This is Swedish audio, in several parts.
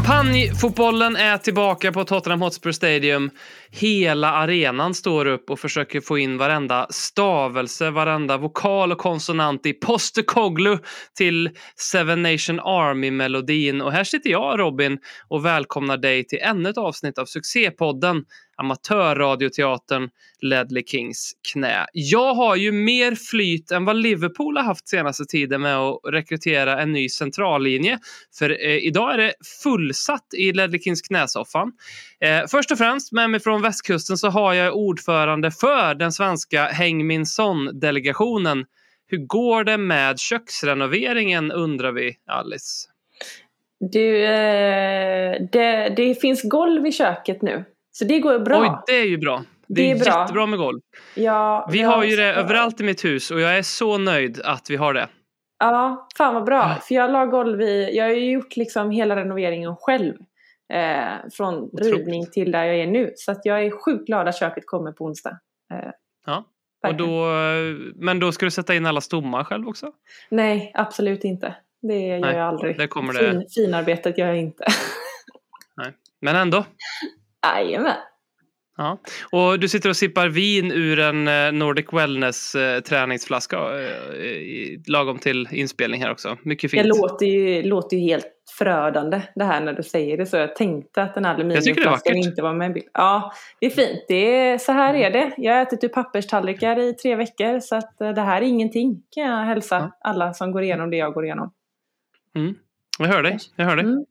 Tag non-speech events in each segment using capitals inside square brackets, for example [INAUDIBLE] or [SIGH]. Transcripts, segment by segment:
Champagnefotbollen är tillbaka på Tottenham Hotspur Stadium. Hela arenan står upp och försöker få in varenda stavelse, varenda vokal och konsonant i Postecoglou till Seven Nation Army-melodin. Och här sitter jag, Robin, och välkomnar dig till ännu ett avsnitt av succépodden amatörradioteatern Ledley Kings knä. Jag har ju mer flyt än vad Liverpool har haft senaste tiden med att rekrytera en ny centrallinje. För eh, idag är det fullsatt i Ledley Kings knäsoffan. Eh, först och främst med mig från västkusten så har jag ordförande för den svenska Häng min son-delegationen. Hur går det med köksrenoveringen undrar vi, Alice? Du, eh, det, det finns golv i köket nu. Så det går bra. Oj, det är ju bra. Det, Det är, bra. jättebra med golv. Ja, Vi ja, har ju det så- överallt i mitt hus och jag är så nöjd att vi har det. Ja, fan vad bra. För jag la golv i, jag har ju gjort liksom hela renoveringen själv. Eh, från Otroligt. rivning till där jag är nu. Så att jag är sjukt glad att köket kommer på onsdag. Eh, Ja. Och då, men då ska du sätta in alla stommar själv också? Nej, absolut inte. Det gör Nej, jag aldrig. där kommer det. Fin, finarbetet gör jag inte. [LAUGHS] Men ändå. Jajamän. Ja. Och du sitter och sippar vin ur en eh, Nordic Wellness eh, träningsflaska eh, lagom till inspelning här också. Mycket Det fint. låter ju, låter ju helt förödande det här när du säger det så. Jag tänkte att den det aluminiumflaskan inte var med. Ja, det är fint. Det är, så här är det. Jag har ätit ur papperstallrikar i tre veckor så att det här är ingenting kan jag hälsa Ja. alla som går igenom det jag går igenom. Mm. Jag hör dig. Jag hör dig. Mm.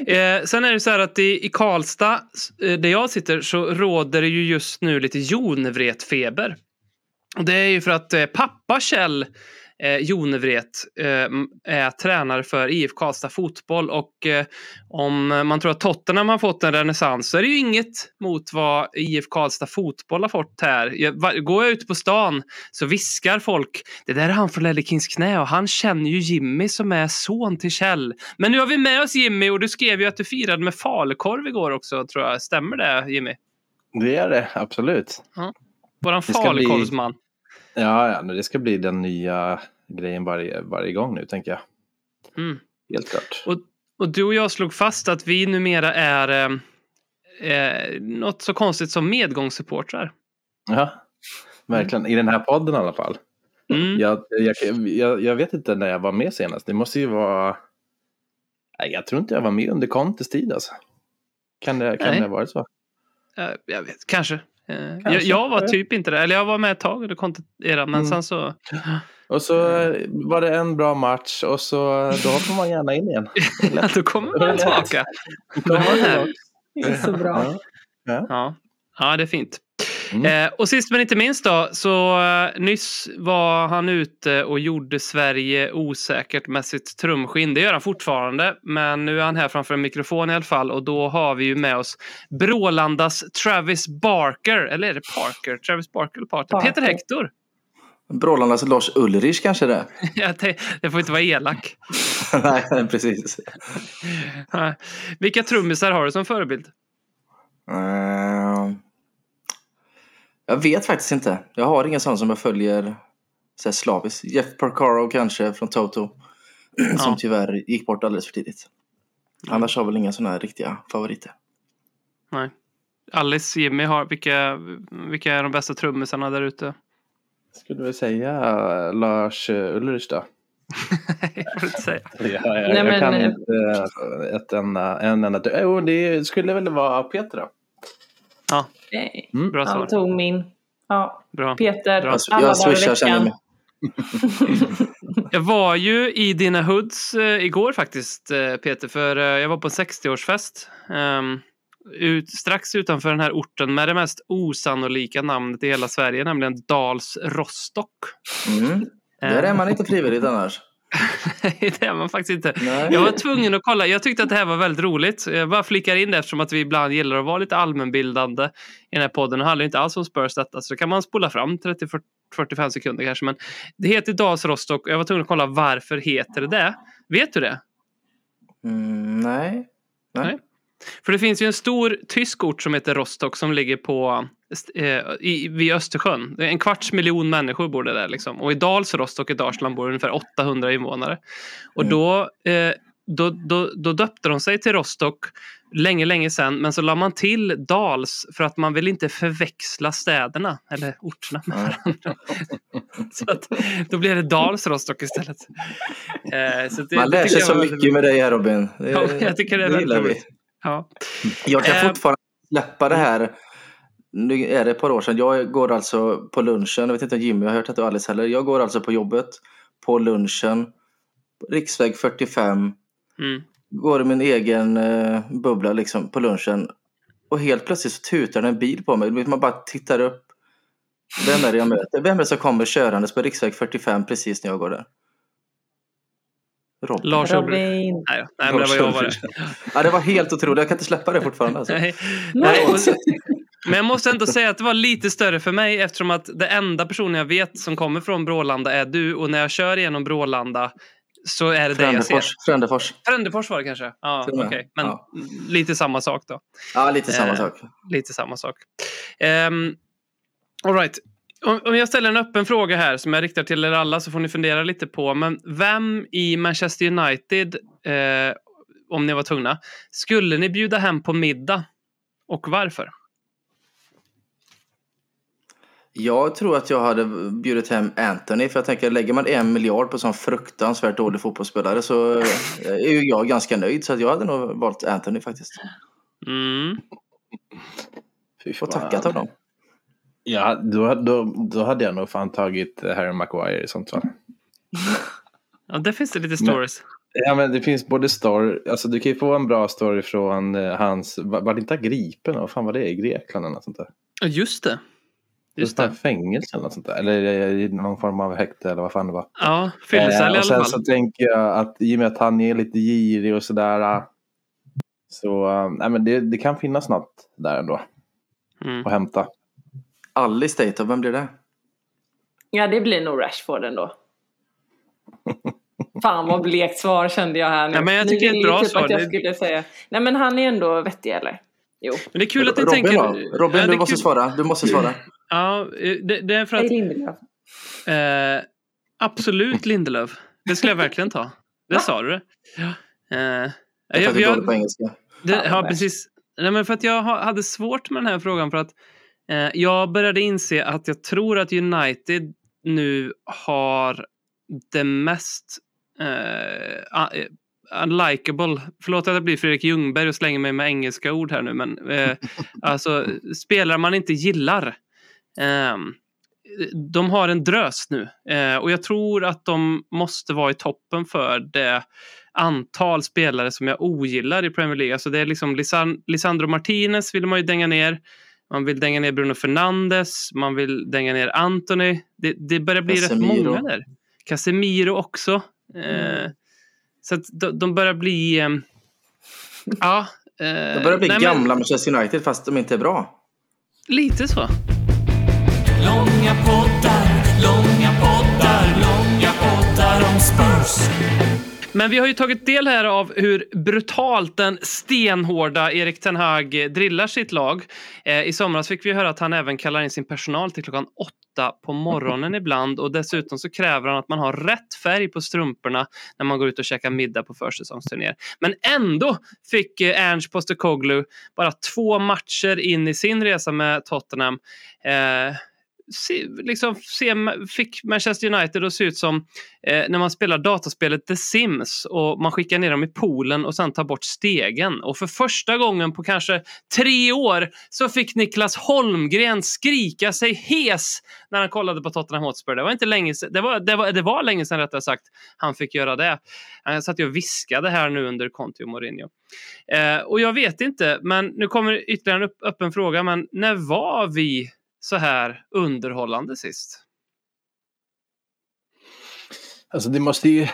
[LAUGHS] Eh, sen är det så här att i, i Karlstad, eh, där jag sitter, så råder det ju just nu lite jonvretfeber. Och det är ju för att eh, pappa Kjell eh, Jonevret eh, är tränare för IF Karlstad Fotboll och eh, om man tror att Tottenham har fått en renässans så är det ju inget mot vad IF Karlstad Fotboll har fått här. Jag, går jag ut på stan så viskar folk det där är han från Ledley Kings knä och han känner ju Jimmy som är son till Kjell. Men nu har vi med oss Jimmy och du skrev ju att du firade med falukorv igår också tror jag. Stämmer det Jimmy? Det är det, absolut. Våran ska bli- falukorvsman. Ja, ja, det ska bli den nya grejen varje, varje gång nu, tänker jag. Mm. Helt klart. Och, och du och jag slog fast att vi numera är eh, eh, något så konstigt som medgångssupportrar. Ja, verkligen. I den här podden i alla fall. Mm. Jag, jag, jag, jag vet inte när jag var med senast. Det måste ju vara... Nej, jag tror inte jag var med under Contes tid alltså. Kan det, kan Nej. det ha varit så? Jag vet, kanske. Eh, Jag, jag var typ inte det. Eller jag var med ett tag under era, men Mm. sen så... Och så eh, var det en bra match och så då hoppar man gärna in igen. [LAUGHS] då kommer man tillbaka. Då kommer man här. tillbaka. Det är så bra. Ja. Ja. ja, det är fint. Mm. Eh, och sist men inte minst då, så eh, nyss var han ute och gjorde Sverige osäkert med sitt trumskinn. Det gör han fortfarande, men nu är han här framför en mikrofon i alla fall och då har vi ju med oss Brålandas Travis Barker, eller är det Parker? Travis Barker eller Parker? Parker. Peter Hector. Brålandas Lars Ulrich kanske det? [LAUGHS] Te- Det får inte vara elak. [LAUGHS] Nej, precis. [LAUGHS] Vilka trummisar har du som förebild? Eh, jag vet faktiskt inte. Jag har ingen sån som jag följer så här slaviskt. Jeff Porcaro kanske från Toto. [CLEARS THROAT] som Ja. tyvärr gick bort alldeles för tidigt. Annars har jag väl inga såna här riktiga favoriter. Nej. Alice, Jimmy, har, vilka, vilka är de bästa trummisarna där ute? Skulle vi säga eh, Lars eh, Ulrich då? [LAUGHS] Nej, får du inte säga. [LAUGHS] Ja, jag, Nej, jag men, kan eh, inte ett enda, en enda. Jo, det skulle väl vara Peter då. Ja, Mm. bra Han tog min. Ja, Bra. Peter. Bra. Jag, alla jag dagar i veckan. [LAUGHS] Jag var ju i dina hoods eh, igår faktiskt, eh, Peter, för eh, jag var på en 60-årsfest. ehm, ut, strax utanför den här orten med det mest osannolika namnet i hela Sverige, nämligen Dals Rostock. Mm. Där är man inte frivilligt annars. Nej, [LAUGHS] det är man faktiskt inte. Nej. Jag var tvungen att kolla. Jag tyckte att det här var väldigt roligt. Jag bara flickar in det eftersom att vi ibland gillar att vara lite allmänbildande i den här podden. Det handlar inte alls om Spurs detta, så då kan man spola fram 30-45 sekunder kanske. Men det heter Dals Rostock och jag var tvungen att kolla varför heter det det. Vet du det? Mm, nej. Nej. För det finns ju en stor tysk ort som heter Rostock som ligger på i, vid Östersjön. Det En kvarts miljon människor bor det där. Liksom. Och i Dals Rostock i Dalsland bor det ungefär 800 invånare. Och Mm. då, eh, då, då, då döpte de sig till Rostock länge, länge sedan. Men så la man till Dals för att man vill inte förväxla städerna eller orterna med varandra. [LAUGHS] så att, då blev det Dals Rostock istället. Eh, det, Man det lär sig så mycket väldigt- med dig här Robin. Det, Ja, jag tycker det är väldigt gillar vi. roligt. Ja. Jag kan Eh, fortfarande släppa det här. Nu är det ett par år sedan. Jag går alltså på lunchen. Jag vet inte om Jimmy har hört det och Alice heller. Jag går alltså på jobbet på lunchen. Riksväg 45. Mm. Går i min egen eh, bubbla liksom på lunchen. Och helt plötsligt så tutar en bil på mig. Man bara tittar upp. Vem är det jag möter? Vem är det som kommer körandes på riksväg 45 precis när jag går där? Robin. Lars. Robin. Nej, nej, men det var jag [LAUGHS] var det. Ja, det var helt otroligt. Jag kan inte släppa det fortfarande. Alltså. Nej. Nej, och, men jag måste ändå säga att det var lite större för mig eftersom att det enda personen jag vet som kommer från Brålanda är du och när jag kör genom Brålanda så är det det jag ser. Frändefors. Frändefors. Var det kanske? Ja, okej. med. Men Ja. lite samma sak då. Ja, lite samma Eh, sak. Lite samma sak. Um, all right. Om, om jag ställer en öppen fråga här som jag riktar till er alla så får ni fundera lite på. Men vem i Manchester United, eh, om ni var tvungna, skulle ni bjuda hem på middag? Och varför? Jag tror att jag hade bjudit hem Anthony för jag tänker lägger man en miljard på sån fruktansvärt dålig fotbollsspelare så eh, är ju jag ganska nöjd så att jag hade nog valt Anthony faktiskt. Mm. Och tackat honom. Ja, då, då, då hade jag nog fan tagit Harry Maguire i sånt fall. Ja, där finns det lite stories. Ja, men det finns både story, alltså du kan ju få en bra story från eh, hans, var, var det inte Gripen? Vad fan var det i Grekland eller något sånt där? Ja, just det. Just det. Fängelse eller något sånt där. Eller eh, någon form av häkte eller vad fan det var. Ja, fyllecell i Eh, och sen alla så fall. tänker jag att i och med att han är lite girig och sådär. eh, Så eh, nej, men det, det kan finnas något där ändå Mm. att hämta. Alice Data, vem blir det? Ja, det blir nog Rashford ändå. Fan vad blekt svar kände jag här nu. Ja, men jag tycker det är ett bra typ svar. Att jag skulle säga. Nej men han är ändå vettig eller? Jo. Men det är kul att ni Robin tänker... då? Robin, Ja, du måste kul- svara. Du måste svara. Ja, eh, det, det är för Hej att... Lindelöf. Eh, absolut Lindelöf. Det skulle jag [LAUGHS] verkligen ta. Det sa du. Ja. Eh, Jag jag, jag, på engelska. det, ja, precis. Nej, men för att jag ha- hade svårt med den här frågan för att eh, jag började inse att jag tror att United nu har det mest eh, uh, unlikable. Förlåt att jag blir Fredrik Ljungberg och slänger mig med engelska ord här nu, men eh, [LAUGHS] alltså spelare man inte gillar. Ehm, de har en drös nu eh, och jag tror att de måste vara i toppen för det antal spelare som jag ogillar i Premier League. Alltså det är liksom Lisan- Lisandro Martinez vill man ju dänga ner. Man vill dänga ner Bruno Fernandes. Man vill dänga ner Anthony. Det, det börjar bli rätt Casemiro. många där. Casemiro också. Eh, så att de, de börjar bli... Eh, ja. De börjar bli nej, men gamla Manchester United fast de inte är bra. Lite så. Långa poddar, långa poddar, långa poddar om Spurs. Men vi har ju tagit del här av hur brutalt den stenhårda Erik Ten Hag drillar sitt lag. Eh, I somras fick vi höra att han även kallar in sin personal till klockan åtta på morgonen ibland och dessutom så kräver han att man har rätt färg på strumporna när man går ut och käkar middag på försäsongsturnéer. Men ändå fick eh, Ernst Postecoglou bara två matcher in i sin resa med Tottenham eh, se, liksom se, fick Manchester United att se ut som eh, när man spelar dataspelet The Sims och man skickar ner dem i poolen och sen tar bort stegen. Och för första gången på kanske tre år så fick Niklas Holmgren skrika sig hes när han kollade på Tottenham Hotspur. Det var inte länge sedan, det var, det var, det var länge sedan rättare sagt han fick göra det. Eh, jag satt ju och viskade här nu under Conte och Mourinho. Eh, och jag vet inte, men nu kommer ytterligare en upp, öppen fråga, men när var vi så här underhållande sist? Alltså det måste ju,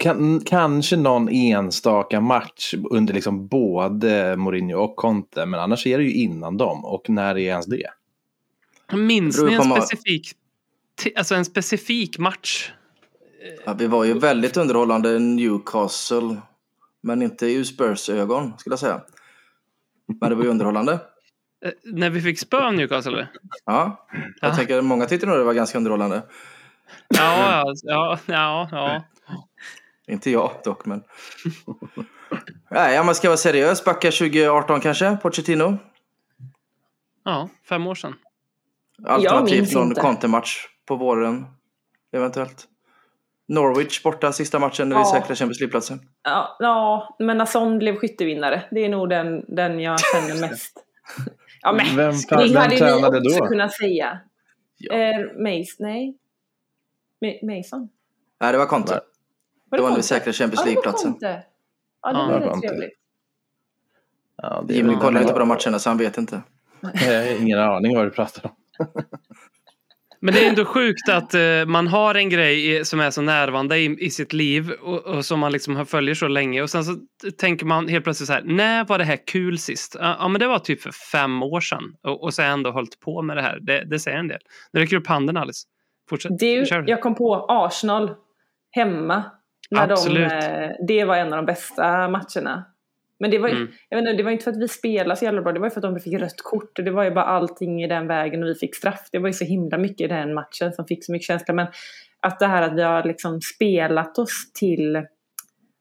kan, kanske någon enstaka match under liksom både Mourinho och Conte, men annars är det ju innan dem. Och när är ens det? Minns ni en specifik, alltså en specifik match? Ja, vi var ju väldigt underhållande Newcastle. Men inte i Spurs ögon skulle jag säga. Men det var ju underhållande. Eh, När vi fick spö av Newcastle? eller? Ja, jag Ja. tänker många tyckte nog det var ganska underhållande. Ja, ja, ja, ja. [LAUGHS] Inte jag dock, men... Nej, om man ska vara seriös, backa 2018 kanske, Pochettino. Ja, fem år sedan. Alternativt någon inte. Conte-match på våren, eventuellt. Norwich borta sista matchen när vi Ja. säkrar Champions League-platsen. Ja, ja, men när Son blev skyttevinnare. Det är nog den, den jag känner [LAUGHS] mest. Ja, men Vem, det vem hade ni tränade också då? kunnat säga. Ja. Eh, Mace, nej. Ma- Mason? Nej, det var Conte. Va? Det var när vi säkrade Champions Ja, det var League-platsen. Conte. Ja, det var var rätt trevligt. Ja, Jimmy kollar inte på de matcherna så han vet inte. Jag har ingen aning vad du pratar om. [LAUGHS] Men det är ändå sjukt att eh, man har en grej i- som är så närvarande i, i sitt liv och, och som man liksom följer så länge och sen så tänker man helt plötsligt så här, när var det här kul sist? Ja, ja, men det var typ för fem år sedan och, och så har jag ändå hållit på med det här. Det, det säger en del. Nu räcker du upp handen Alice. Fortsätt. Du, jag kom på Arsenal hemma. När Absolut. De, eh, det var en av de bästa matcherna. Men det var, Mm. jag vet inte, det var inte för att vi spelade så jävla bra, det var ju för att de fick rött kort. Och det var ju bara allting i den vägen och vi fick straff. Det var ju så himla mycket i den matchen som fick så mycket känsla. Men att det här att vi har liksom spelat oss till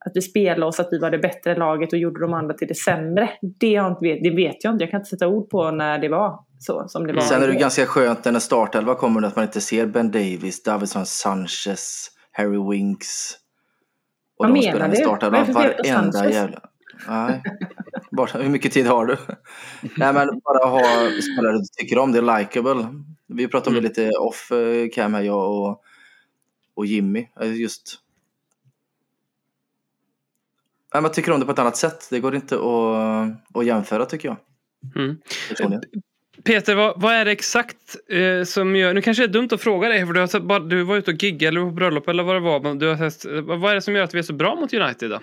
att vi spelade oss att vi var det bättre laget och gjorde de andra till det sämre. Det, har inte, det vet jag inte. Jag kan inte sätta ord på när det var så som det var. Sen är det ganska skönt när startelva kommer att man inte ser Ben Davis, Davidson Sanchez, Harry Winks. Och Vad de menar spelar i på varenda jävla... Nej. Bara, hur mycket tid har du? Nej men bara ha spelare du tycker om, det är likeable. Vi pratade om Mm. det lite off eh, cam här, jag och, och Jimmy. Eh, Just... Nej, man tycker om det på ett annat sätt. Det går inte att, att jämföra tycker jag. Mm. Peter, vad, vad är det exakt eh, som gör... Nu kanske det är dumt att fråga dig, för du, har du var ute och giggade eller på bröllop eller vad det var. Men du har vad är det som gör att vi är så bra mot United då?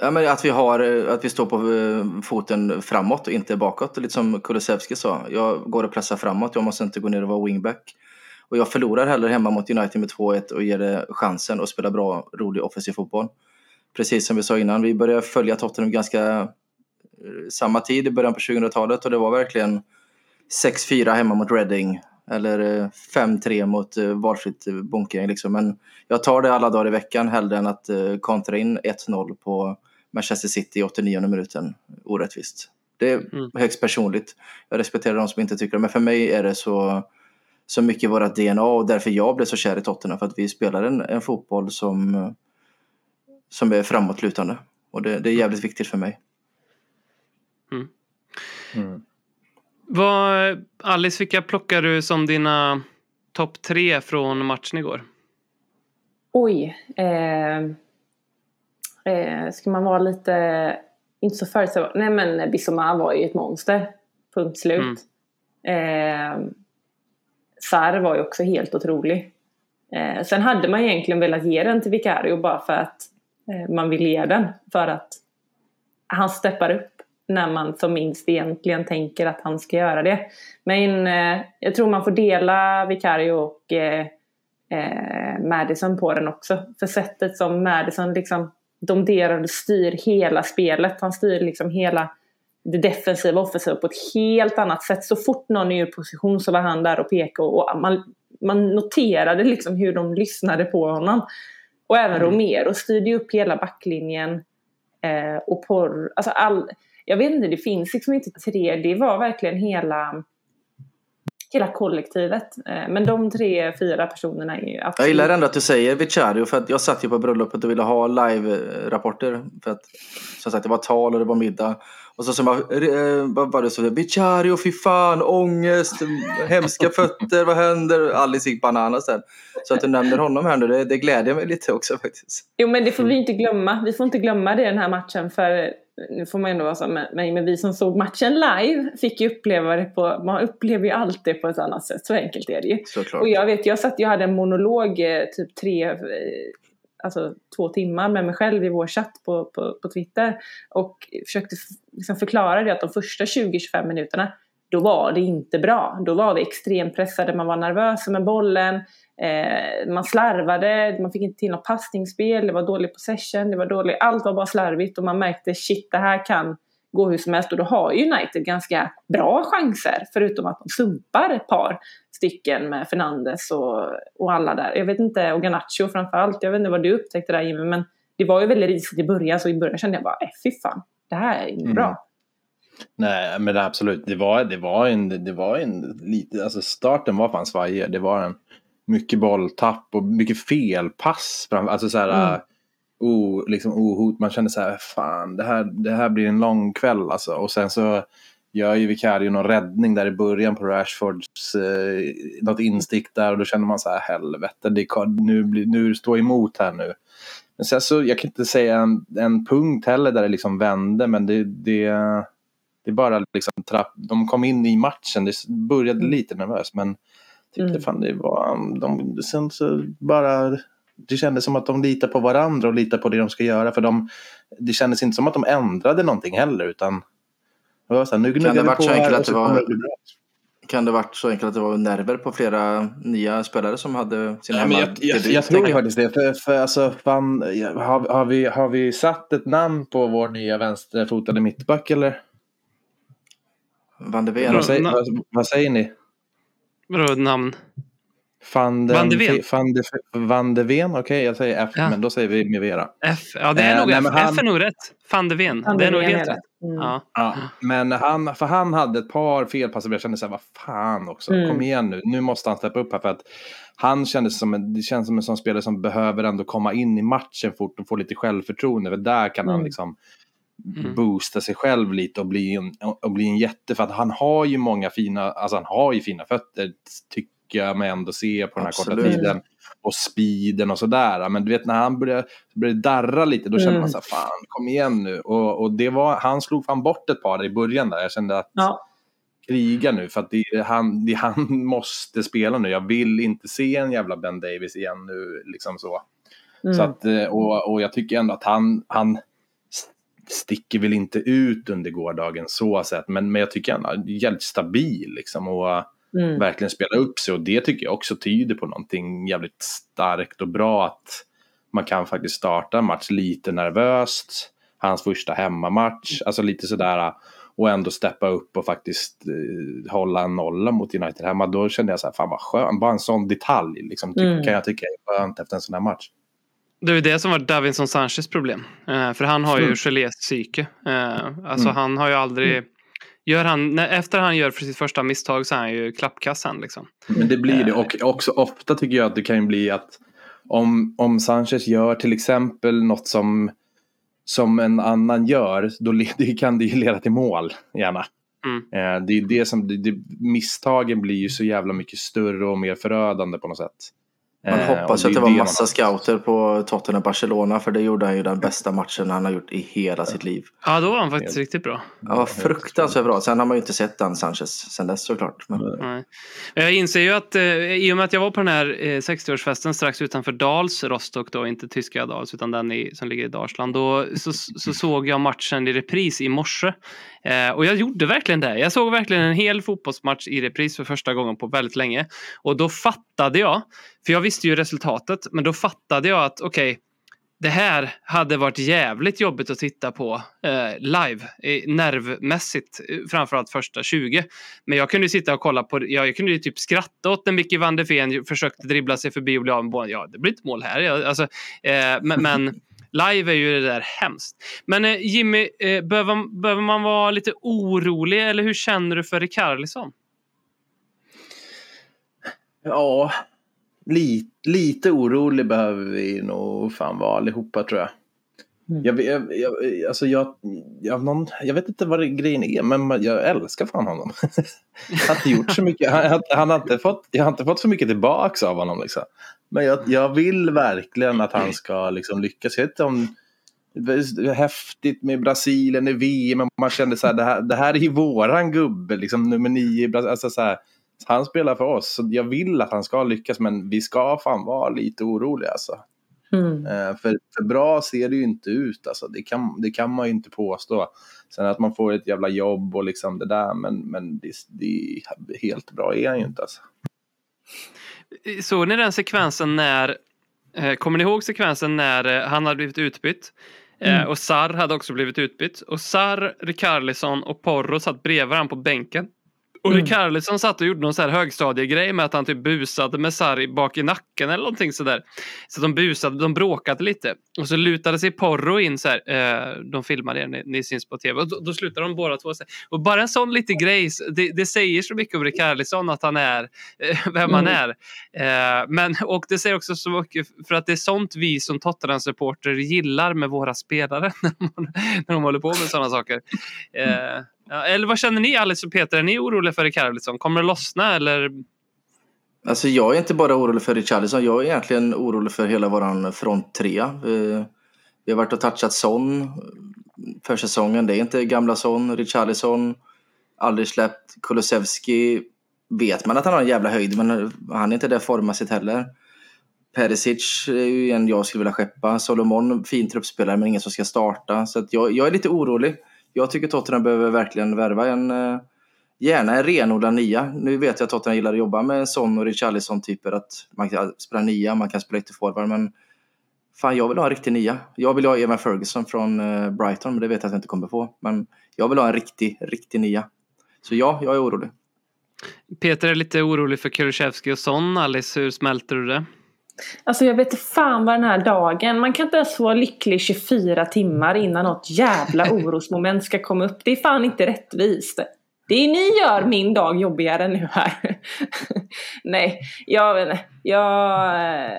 Ja, men att, vi har, eh, att vi står på eh, foten framåt och inte bakåt. Lite som Kulusevski sa. Jag går och pressar framåt. Jag måste inte gå ner och vara wingback. Och jag förlorar hellre hemma mot United med 2-1 och ger det chansen att spela bra, rolig offensiv fotboll. Precis som vi sa innan. Vi började följa Tottenham ganska eh, samma tid i början på 2000-talet och det var verkligen 6-4 hemma mot Reading. Eller 5-3 mot valfritt bunkergäng. bunkering. Liksom. Men jag tar det alla dagar i veckan hellre än att kontra in 1-0 på Manchester City i 89 minuten. Orättvist. Det är Mm. högst personligt. Jag respekterar de som inte tycker det. Men för mig är det så, så mycket i våra DNA och därför jag blev så kär i Tottenham. För att vi spelar en, en fotboll som, som är framåtlutande. Och det, det är jävligt viktigt för mig. Mm. Vad, Alice, vilka plockar du som dina topp tre från matchen igår? Oj. Eh, eh, ska man vara lite, inte så förutsägbar. Nej men Bissoma var ju ett monster. Punkt slut. Eh, Sarr var ju också helt otrolig. Eh, sen hade man egentligen velat ge den till Vicario bara för att eh, man vill ge den. För att han steppar upp när man som minst egentligen tänker att han ska göra det. Men eh, jag tror man får dela Vicario och eh, eh, Madison på den också. För sättet som Madison liksom domderar och styr hela spelet. Han styr liksom hela det defensiva och offensiva på ett helt annat sätt. Så fort någon är ur position så var han där och pekade och man, man noterade liksom hur de lyssnade på honom. Och även Romero styrde upp hela backlinjen. Eh, och porr, alltså all, jag vet inte, det finns liksom inte tre, det var verkligen hela hela kollektivet. Eh, Men de tre, fyra personerna är ju absolut... Jag gillar ändå att du säger Vicario för att jag satt ju på bröllopet och ville ha live-rapporter. För att som sagt det var tal och det var middag. Och så, så eh, vad var det så? Vicario, fy fan, ångest, hemska fötter, vad händer? Alice gick bananas där. Så att du nämner honom här nu, det, det glädjer mig lite också faktiskt. Jo men det får vi inte glömma. Vi får inte glömma det i den här matchen för nu får man ändå vara så, men, men vi som såg matchen live fick ju uppleva det på, man upplever ju allt det på ett annat sätt, så enkelt är det ju. Såklart. Och jag vet, jag satt, jag hade en monolog eh, typ tre, eh, alltså två timmar med mig själv i vår chatt på, på, på Twitter och försökte liksom förklara det att de första 20-25 minuterna då var det inte bra. Då var vi extremt pressade, man var nervös med bollen, eh, man slarvade, man fick inte till något passningsspel, det var dålig possession, det var dålig, allt var bara slarvigt och man märkte shit det här kan gå hur som helst och då har United ganska bra chanser förutom att de sumpar ett par stycken med Fernandes och, och alla där. Jag vet inte, och Garnacho framförallt, jag vet inte vad du upptäckte där Jimmy men det var ju väldigt risigt i början så i början kände jag bara äh, fy fan, det här är inte Mm. bra. Nej, men absolut. Det var, det var en, det var en lite, alltså starten var fan svajig. Det var en mycket bolltapp och mycket felpass. fram- Alltså så här, Mm. o, liksom ohot. Man kände så här, fan det här, det här blir en lång kväll alltså. Och sen så gör ju Vicario någon räddning där i början på Rashfords, eh, något instick där. Och då känner man så här, helvete, det, kan- nu, nu står emot här nu. Men sen så, jag kan inte säga en, en punkt heller där det liksom vände, men det, det, det bara liksom trapp, de kom in i matchen, det började lite nervöst men tyckte Mm. fan det var, de, sen så bara, det kändes som att de litar på varandra och litar på det de ska göra för de, det kändes inte som att de ändrade någonting heller utan det var så här, nu gnuggar vi på här att det var- det bra. Kan det varit så enkelt att det var nerver på flera nya spelare som hade sin Ja, men jag, jag, hemmadebut, jag tror faktiskt det. För, för alltså, fan, har, har, vi, har vi satt ett namn på vår nya vänsterfotade mittback eller? Van de Ven. Vad säger, na- vad, vad säger ni? Vadå namn? Van, den, Van de Ven. Van de, Van de Ven, okej jag säger F, Ja. men då säger vi Mivera. F? Ja, det är Eh, nog nej, F. han- F är nog rätt. Van de Ven. Van Det är nog helt rätt. Mm. Ja. Ja, men han, för han hade ett par felpass och jag kände så här, vad fan också, Mm. kom igen nu, nu måste han steppa upp här för att han kändes som en, det känns som en sån spelare som behöver ändå komma in i matchen fort och få lite självförtroende, för där kan han Mm. liksom Mm. boosta sig själv lite och bli en, och bli en jätte, för att han har ju många fina, alltså han har ju fina fötter, tycker jag mig ändå se på den här korta Absolut. tiden. Och speeden och sådär. Men du vet när han började, började darra lite, då kände Mm. man så här, fan kom igen nu. Och, och det var, han slog fan bort ett par i början där. Jag kände att Ja. kriga nu för att det, är han, det, han [LAUGHS] måste spela nu. Jag vill inte se en jävla Ben Davis igen nu. Liksom så. Mm. så att, eh, och, och jag tycker ändå att han, han sticker väl inte ut under gårdagen så sett. Men, men jag tycker han är jävligt stabil liksom. Och Mm. verkligen spela upp sig. Och det tycker jag också tyder på någonting jävligt starkt och bra. Att man kan faktiskt starta en match lite nervöst. Hans första hemmamatch. Alltså lite sådär. Och ändå steppa upp och faktiskt eh, hålla en nolla mot United hemma. Då kände jag så här, fan vad skönt. Bara en sån detalj liksom, ty- Mm. kan jag tycka är skönt efter en sån här match. Det är det som var Davinson Sanchez problem. Eh, för han har ju Mm. psyke. Eh, alltså Mm. han har ju aldrig... Gör han, när, efter han gör för sitt första misstag så är han ju klappkassan liksom. Men det blir det. Eh. Och också ofta tycker jag att det kan ju bli att om, om Sanchez gör till exempel något som, som en annan gör, då [LAUGHS] det kan det ju leda till mål gärna. Mm. Eh, det är det som, det, misstagen blir ju så jävla mycket större och mer förödande på något sätt. Man Eh, hoppas att det var massa scouter på Tottenham-Barcelona för det gjorde han ju den bästa matchen han har gjort i hela sitt liv. Ja, då var han faktiskt riktigt bra. Var fruktansvärt bra. Sen har man ju inte sett den Sanchez sen dess såklart. Men... Nej. Jag inser ju att eh, i och med att jag var på den här eh, 60-årsfesten strax utanför Dals, Rostock då, inte tyska Dals utan den i, som ligger i Dalsland, då så, så såg jag matchen i repris i morse. Eh, och jag gjorde verkligen det. Jag såg verkligen en hel fotbollsmatch i repris för första gången på väldigt länge. Och då fattade jag, för jag visste ju resultatet, men då fattade jag att okej, det här hade varit jävligt jobbigt att titta på eh, live, nervmässigt, framförallt första 20. Men jag kunde sitta och kolla på, ja, jag kunde ju typ skratta åt när Micke van der Ven försökte dribbla sig förbi och bli av med bollen. Ja, det blir inte mål här. Ja, alltså, eh, men, [LAUGHS] men live är ju det där hemskt. Men eh, Jimmy, eh, behöver, behöver man vara lite orolig eller hur känner du för Rikarlisson? Ja, lite, lite orolig behöver vi nog fan vara allihopa tror jag. Mm. Jag, jag, jag, alltså jag, jag, någon, jag vet inte vad det- grejen är, men jag älskar fan honom. [LAUGHS] jag har inte gjort så mycket. Han, han har inte fått, jag har inte fått så mycket tillbaks av honom. Liksom. Men jag, jag vill verkligen att han ska liksom lyckas. Jag vet inte om, häftigt med Brasilien i VM. Man kände så här, det här, det här är ju våran gubbe, liksom nummer nio i Brasilien. Alltså så här, han spelar för oss, så jag vill att han ska lyckas, men vi ska fan vara lite oroliga alltså. Mm. Eh, För, för bra ser det ju inte ut, alltså. det, kan, det kan man ju inte påstå. Sen att man får ett jävla jobb och liksom det där, men, men det, det är helt bra är han ju inte. Alltså. Såg ni den sekvensen när, eh, kommer ni ihåg sekvensen när eh, han hade blivit utbytt? Eh, och Sar hade också blivit utbytt. Och Sar, Rikarlison och Porro satt bredvid varandra på bänken. Och Mm. Satt och gjorde någon så här högstadiegrej med att han typ busade med Sarri bak i nacken eller någonting sådär. Så de busade, de bråkade lite. Och så lutade sig Porro in så här. Eh, de filmade det, ni, ni syns på tv. Och då, då slutade de båda två. Och bara en sån liten grej, det, det säger så mycket om Rikarlison att han är eh, vem han är. Eh, men, och det säger också så mycket för att det är sånt vi som Tottenham-supporter gillar med våra spelare [LAUGHS] när de, när de håller på med sådana saker. Ja, eller vad känner ni Alice och Peter? Är ni oroliga för Rikarlison? Kommer det lossna eller? Alltså jag är inte bara orolig för Richarlison, jag är egentligen orolig för hela våran fronttrea. Vi, vi har varit och touchat Son för säsongen. Det är inte gamla Son, Richarlison, aldrig släppt. Kulusevski vet man att han har en jävla höjd, men han är inte där formmässigt heller. Perisic är ju en jag skulle vilja skeppa. Solomon, fin truppspelare, men ingen som ska starta. Så att jag, jag är lite orolig. Jag tycker Tottenham behöver verkligen värva en eh, Gärna en renodlad nia. Nu vet jag att Tottenham gillar att jobba med Son och Richarlison typer att man kan spela nia, man kan spela ytterforward men fan jag vill ha en riktig nia. Jag vill ha Evan Ferguson från eh, Brighton men det vet jag att jag inte kommer få. Men jag vill ha en riktig, riktig nia. Så ja, jag är orolig. Peter är lite orolig för Kulusevski och Son. Alice, hur smälter du det? Alltså jag vet fan vad den här dagen, man kan inte ens vara lycklig 24 timmar innan något jävla [LAUGHS] orosmoment ska komma upp. Det är fan inte rättvist. Det är ni gör min dag jobbigare nu här. [LAUGHS] Nej, jag. Jag eh,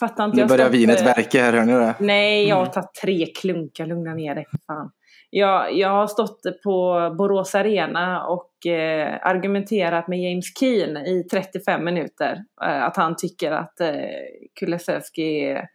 fattar inte. Nu börjar vinet verka här, hör ni det? Nej, jag har tagit tre klunkar. Lugna ner dig fan. Jag, jag har stått på Borås Arena och eh, argumenterat med James Keen i 35 minuter. Eh, att han tycker att eh, Kulusevski är,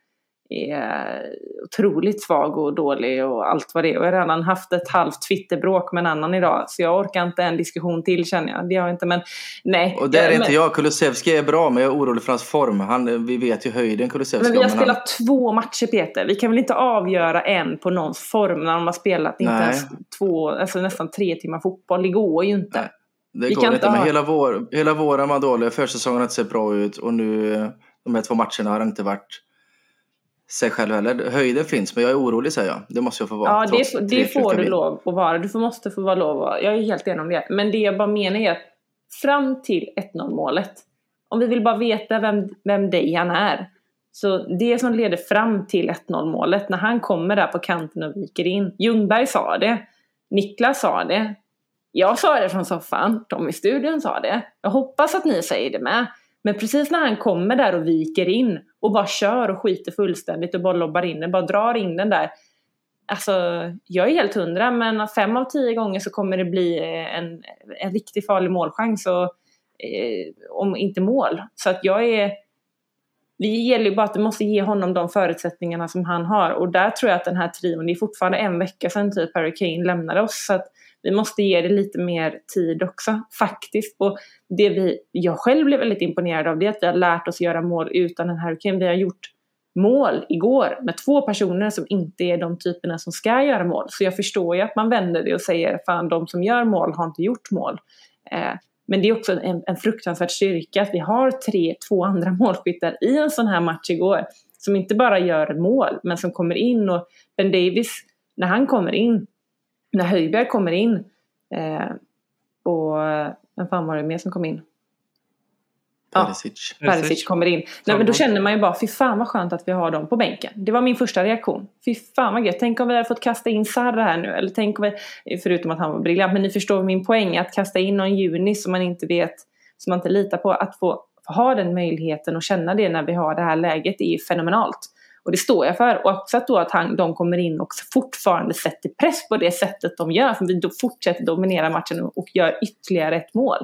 är otroligt svag och dålig och allt vad det är. Och jag har redan haft ett halvt Twitterbråk med en annan idag. Så jag orkar inte en diskussion till känner jag. Det har jag inte, men nej. Och där är men, inte jag. Kulusevski är bra men jag är orolig för hans form. Han, vi vet ju höjden Kulusevski Men vi har men spelat han, två matcher Peter. Vi kan väl inte avgöra en på någons form när de har spelat inte Nej. ens två, alltså nästan tre timmar fotboll. Det går ju inte. Nej. Det Vi går kan inte, inte men ha- hela, vår, hela våren var dålig. Försäsongen har inte sett bra ut och nu eh, de här två matcherna har inte varit sig själv heller. Höjden finns, men jag är orolig säger jag. Det måste jag få vara. Ja, det, det får du lov att vara. Du måste få vara lov att. Jag är helt enig om det. Men det jag bara menar är att fram till 1-0 målet, om vi vill bara veta vem, vem Dejan är, så det som leder fram till 1-0 målet, när han kommer där på kanten och viker in. Ljungberg sa det, Niklas sa det, jag sa det från soffan, de i studion sa det. Jag hoppas att ni säger det med. Men precis när han kommer där och viker in och bara kör och skiter fullständigt och bara lobbar in den, bara drar in den där. Alltså, jag är helt hundra, men fem av tio gånger så kommer det bli eh, en, en riktigt farlig målchans. Och, eh, om inte mål. Så att jag är... Det gäller ju bara att du måste ge honom de förutsättningarna som han har. Och där tror jag att den här trion, det är fortfarande en vecka sedan typ Harry Kane lämnade oss. Så att vi måste ge det lite mer tid också, faktiskt. Och det vi, jag själv blev väldigt imponerad av det är att vi har lärt oss göra mål utan den här... Kane. Vi har gjort mål igår med två personer som inte är de typerna som ska göra mål. Så jag förstår ju att man vänder det och säger fan de som gör mål har inte gjort mål. Eh, men det är också en, en fruktansvärd styrka att vi har tre, två andra [LAUGHS] målskyttar i en sån här match igår. Som inte bara gör mål men som kommer in och Ben Davis, när han kommer in, när Höjberg kommer in eh, och vem fan var det mer som kom in? Ja. Perisic. Perisic kommer in. Nej, men då känner man ju bara, fy fan vad skönt att vi har dem på bänken. Det var min första reaktion. Fy fan vad gött. Tänk om vi hade fått kasta in Sarra här nu. Eller tänk om vi, förutom att han var briljant, men ni förstår min poäng. Att kasta in någon juni som man inte vet, som man inte litar på. Att få, få ha den möjligheten och känna det när vi har det här läget är ju fenomenalt. Och det står jag för. Och också att, då att han, de kommer in och fortfarande sätter press på det sättet de gör. För vi då fortsätter dominera matchen och, gör ytterligare ett mål.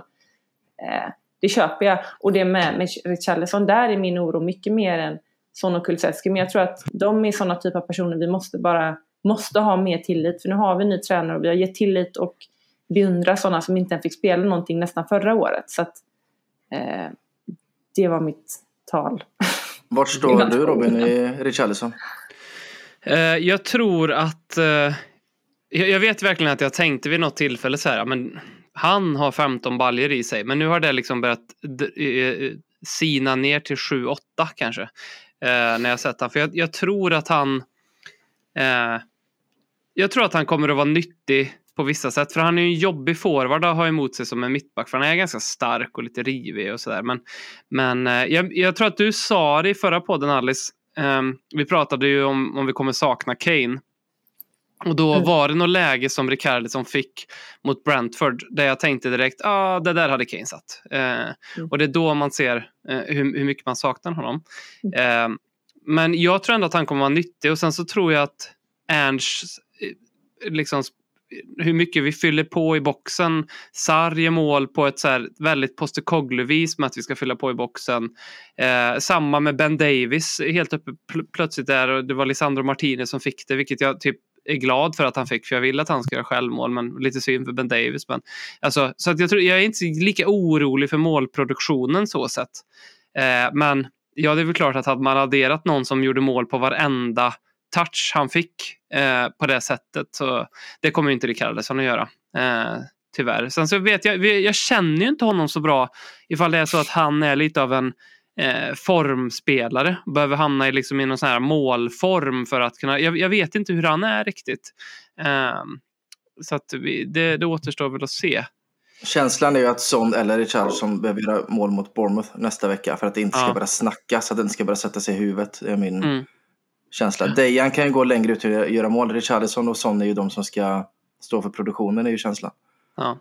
Eh, det köper jag. Och det med, med Richarlison, där är min oro mycket mer än Son och Kulusevski. Men jag tror att de är sådana typer av personer vi måste bara måste ha mer tillit. För nu har vi en ny tränare och vi har gett tillit och beundrar sådana som inte ens fick spela någonting nästan förra året. Så att, eh, det var mitt tal. [LAUGHS] Vart står du Robin i Richarlison? Eh, jag tror att... eh, jag, jag vet verkligen att jag tänkte vid något tillfälle så här, men han har 15 baljor i sig, men nu har det liksom börjat eh, sina ner till 7-8 kanske. När jag sett han. För jag, jag tror att han... Jag tror att han kommer att vara nyttig på vissa sätt. För han är ju en jobbig forward att ha emot sig som en mittback. För han är ganska stark och lite rivig och sådär. Men, men eh, jag, jag tror att du sa det i förra podden Alice. Ehm, vi pratade ju om om vi kommer sakna Kane. Och då var det något läge som Ricardisson fick mot Brentford där jag tänkte direkt, ah, det där hade Kane satt. Eh, Och det är då man ser eh, hur, hur mycket man saknar honom. Eh, men jag tror ändå att han kommer vara nyttig och sen så tror jag att Ernst, liksom, hur mycket vi fyller på i boxen. Sarr gör mål på ett så här väldigt Postecoglou-vis med att vi ska fylla på i boxen. Eh, samma med Ben Davis, helt uppe pl- plötsligt där och det var Lisandro Martinez som fick det, vilket jag typ är glad för att han fick, för jag vill att han ska göra självmål, men lite synd för Ben Davis. Men, alltså, så att jag, tror, jag är inte lika orolig för målproduktionen så sett. Eh, men ja, det är väl klart att hade man adderat någon som gjorde mål på varenda touch han fick eh, på det sättet så det kommer ju inte Ricardisson att göra. Eh, tyvärr. Sen så vet jag, jag känner ju inte honom så bra ifall det är så att han är lite av en eh, formspelare. Behöver hamna i, liksom, i någon sån här målform för att kunna... Jag, jag vet inte hur han är riktigt. Eh, så att vi, det, det återstår väl att se. Känslan är ju att Son eller Richarlison behöver göra mål mot Bournemouth nästa vecka för att det inte ska Ja. börja snackas, att det inte ska börja sätta sig i huvudet. Det är min Mm. Känsla. Dejan kan ju gå längre ut och göra mål. Richarlison och Son är ju de som ska stå för produktionen, är ju känslan. Ja.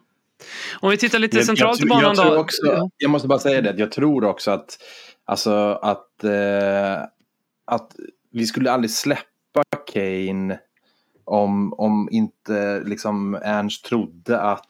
Om vi tittar lite Jag- centralt i jag, banan jag, tror då. också, jag måste bara säga det, jag tror också att, alltså, att, eh, att vi skulle aldrig släppa Kane om, om inte liksom Ernst trodde att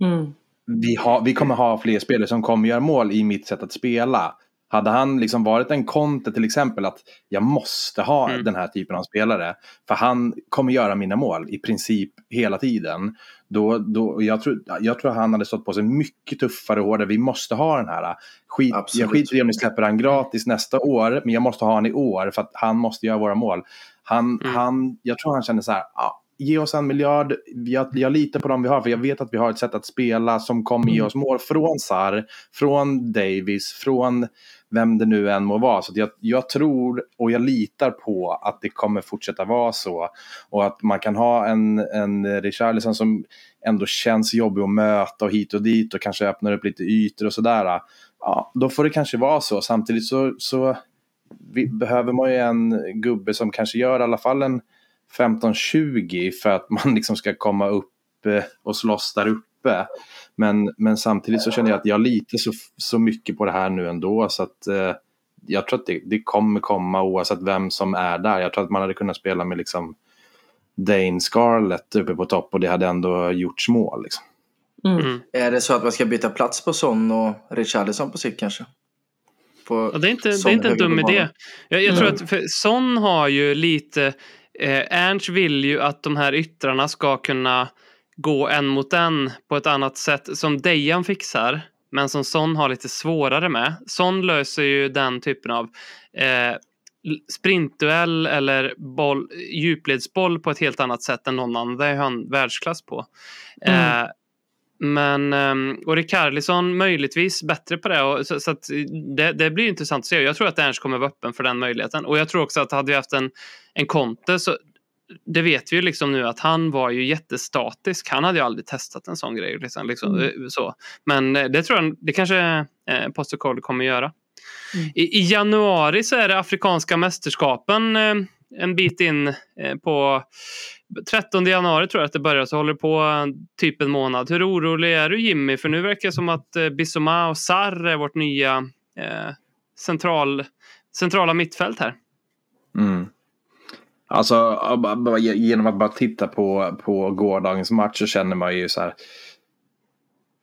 Mm. vi, har, vi kommer ha fler spelare som kommer göra mål i mitt sätt att spela. Hade han liksom varit en Conte till exempel att jag måste ha Mm. den här typen av spelare. För han kommer göra mina mål i princip hela tiden. Då, då, jag, tror, jag tror han hade stått på sig mycket tuffare och hårdare. Vi måste ha den här. Skit, Absolut. jag skiter i om ni släpper han gratis nästa år. Men jag måste ha han i år för att han måste göra våra mål. Han, Mm. han, jag tror han känner så här. Ah, ge oss en miljard. Jag, jag litar på dem vi har. För jag vet att vi har ett sätt att spela som kommer ge oss mål. Från Sar, från Davis, från vem det nu än må vara. Så jag, jag tror och jag litar på att det kommer fortsätta vara så. Och att man kan ha en, en Richarlison som ändå känns jobbig att möta och hit och dit och kanske öppnar upp lite ytor och sådär. Ja, då får det kanske vara så. Samtidigt så, så vi, behöver man ju en gubbe som kanske gör i alla fall en 15-20 för att man [LAUGHS] liksom ska komma upp eh, och slåss där uppe. Men, men samtidigt så känner jag att jag litar så, så mycket på det här nu ändå så att eh, jag tror att det, det kommer komma oavsett vem som är där. Jag tror att man hade kunnat spela med liksom Dane Scarlett uppe på topp och det hade ändå gjorts mål. Liksom. Mm. Är det så att man ska byta plats på Son och Richarlison på sikt kanske? På Ja, det är inte, det är inte en dum idé. Jag, jag tror att för Son har ju lite... Eh, Ernst vill ju att de här yttrarna ska kunna gå en mot en på ett annat sätt som Dejan fixar. Men som Son har lite svårare med. Son löser ju den typen av eh, sprintduell eller boll, djupledsboll på ett helt annat sätt än någon annan. Det är han världsklass på. Mm. Eh, men, ehm, och Rikardisson möjligtvis bättre på det. Och, så, så det, det blir intressant att se. Jag tror att Ernst kommer vara öppen för den möjligheten. Och jag tror också att hade vi haft en, en Conte så det vet vi ju liksom nu att han var ju jättestatisk. Han hade ju aldrig testat en sån grej. Liksom, liksom, eh, så. Men eh, det tror jag det kanske eh, Postecoglou kommer göra. I, I januari så är det Afrikanska mästerskapen eh, en bit in eh, på 13 januari tror jag att det börjar, så håller det på eh, typ en månad. Hur orolig är du Jimmy? För nu verkar det som att eh, Bissoma och Sarr är vårt nya eh, central, centrala mittfält här. Mm. Alltså genom att bara titta på, på gårdagens match så känner man ju så här.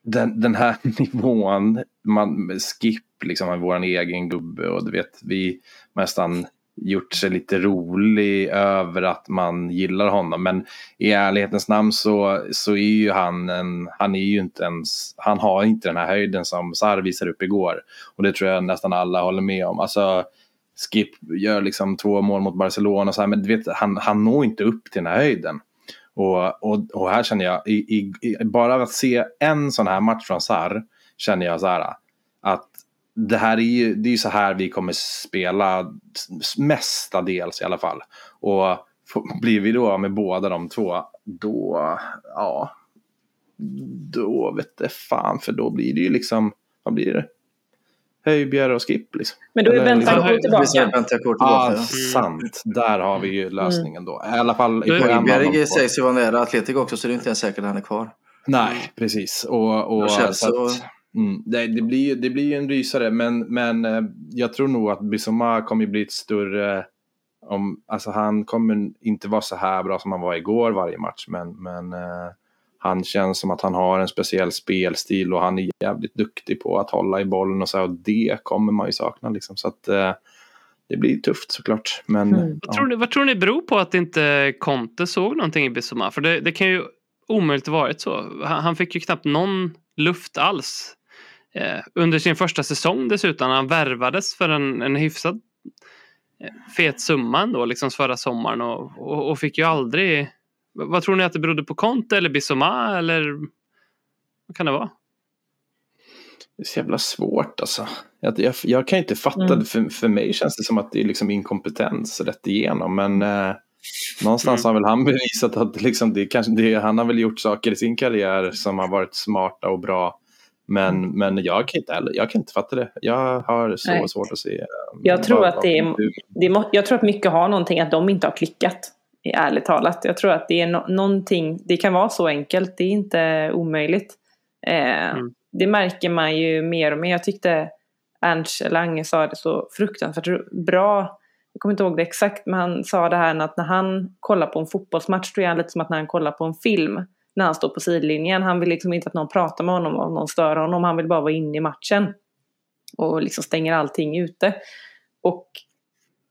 den, den här [LAUGHS] nivån, man, Skip liksom är vår egen gubbe och du vet, vi nästan gjort sig lite rolig över att man gillar honom. Men i ärlighetens namn så, så är ju han en, han är ju inte ens, han har inte den här höjden som Sar visade upp igår. Och det tror jag nästan alla håller med om. Alltså, Skip gör liksom två mål mot Barcelona och så här, men du vet, han, han når inte upp till den här höjden. Och, och, och här känner jag, i, i, i, bara att se en sån här match från Sar, känner jag så här att det här är ju, det är ju så här vi kommer spela mestadels i alla fall. Och blir vi då med båda de två, då, ja, då vet det fan, för då blir det ju liksom, vad blir det? Höjbjer och Skip liksom. Men då är Bentancourt Vi tillbaka. Ja, tillbaka. sant. Där har vi ju lösningen då. I alla fall i två. sägs ju vara nära Atletic också så det är inte ens säkert att han är kvar. Nej, precis. Och, och, Och Chelsea så att, mm, det, det, blir, ju- det blir ju en rysare, men, men eh, jag tror nog att Bissoma kommer bli ett större... Om, alltså han kommer inte vara så här bra som han var igår varje match, men, men eh, han känns som att han har en speciell spelstil och han är jävligt duktig på att hålla i bollen och så, här, och det kommer man ju sakna liksom. Så att eh, det blir tufft såklart. Men, Mm. ja. Vad tror, ni, vad tror ni beror på att inte Conte såg någonting i Bissoma? För det, det kan ju omöjligt varit så. Han, han fick ju knappt någon luft alls. Eh, under sin första säsong dessutom. Han värvades för en, en hyfsad eh, fet summa ändå, liksom förra sommaren. Och, och, och fick ju aldrig... Vad tror ni att det berodde på Conte eller Bissoma eller vad kan det vara? Det är så jävla svårt alltså. Jag, jag, jag kan inte fatta Mm. det. För, för mig känns det som att det är liksom inkompetens rätt igenom. Men eh, någonstans har väl han [LAUGHS] bevisat att liksom det, kanske, det, han har väl gjort saker i sin karriär som har varit smarta och bra. Men, men jag, kan inte, jag kan inte fatta det. Jag har så Nej. svårt att se. eh, Jag tror vad- att det är- Det må, jag tror att mycket har någonting att de inte har klickat. Ärligt talat. Jag tror att det är no, någonting. Det kan vara så enkelt. Det är inte omöjligt. Eh, Mm. Det märker man ju mer och mer. Jag tyckte Ernst Lange sa det så fruktansvärt bra. Jag kommer inte ihåg det exakt. Men han sa det här att när han kollar på en fotbollsmatch. Då är han lite som att när han kollar på en film. När han står på sidlinjen. Han vill liksom inte att någon pratar med honom. Och någon stör honom. Han vill bara vara inne i matchen. Och liksom stänger allting ute. Och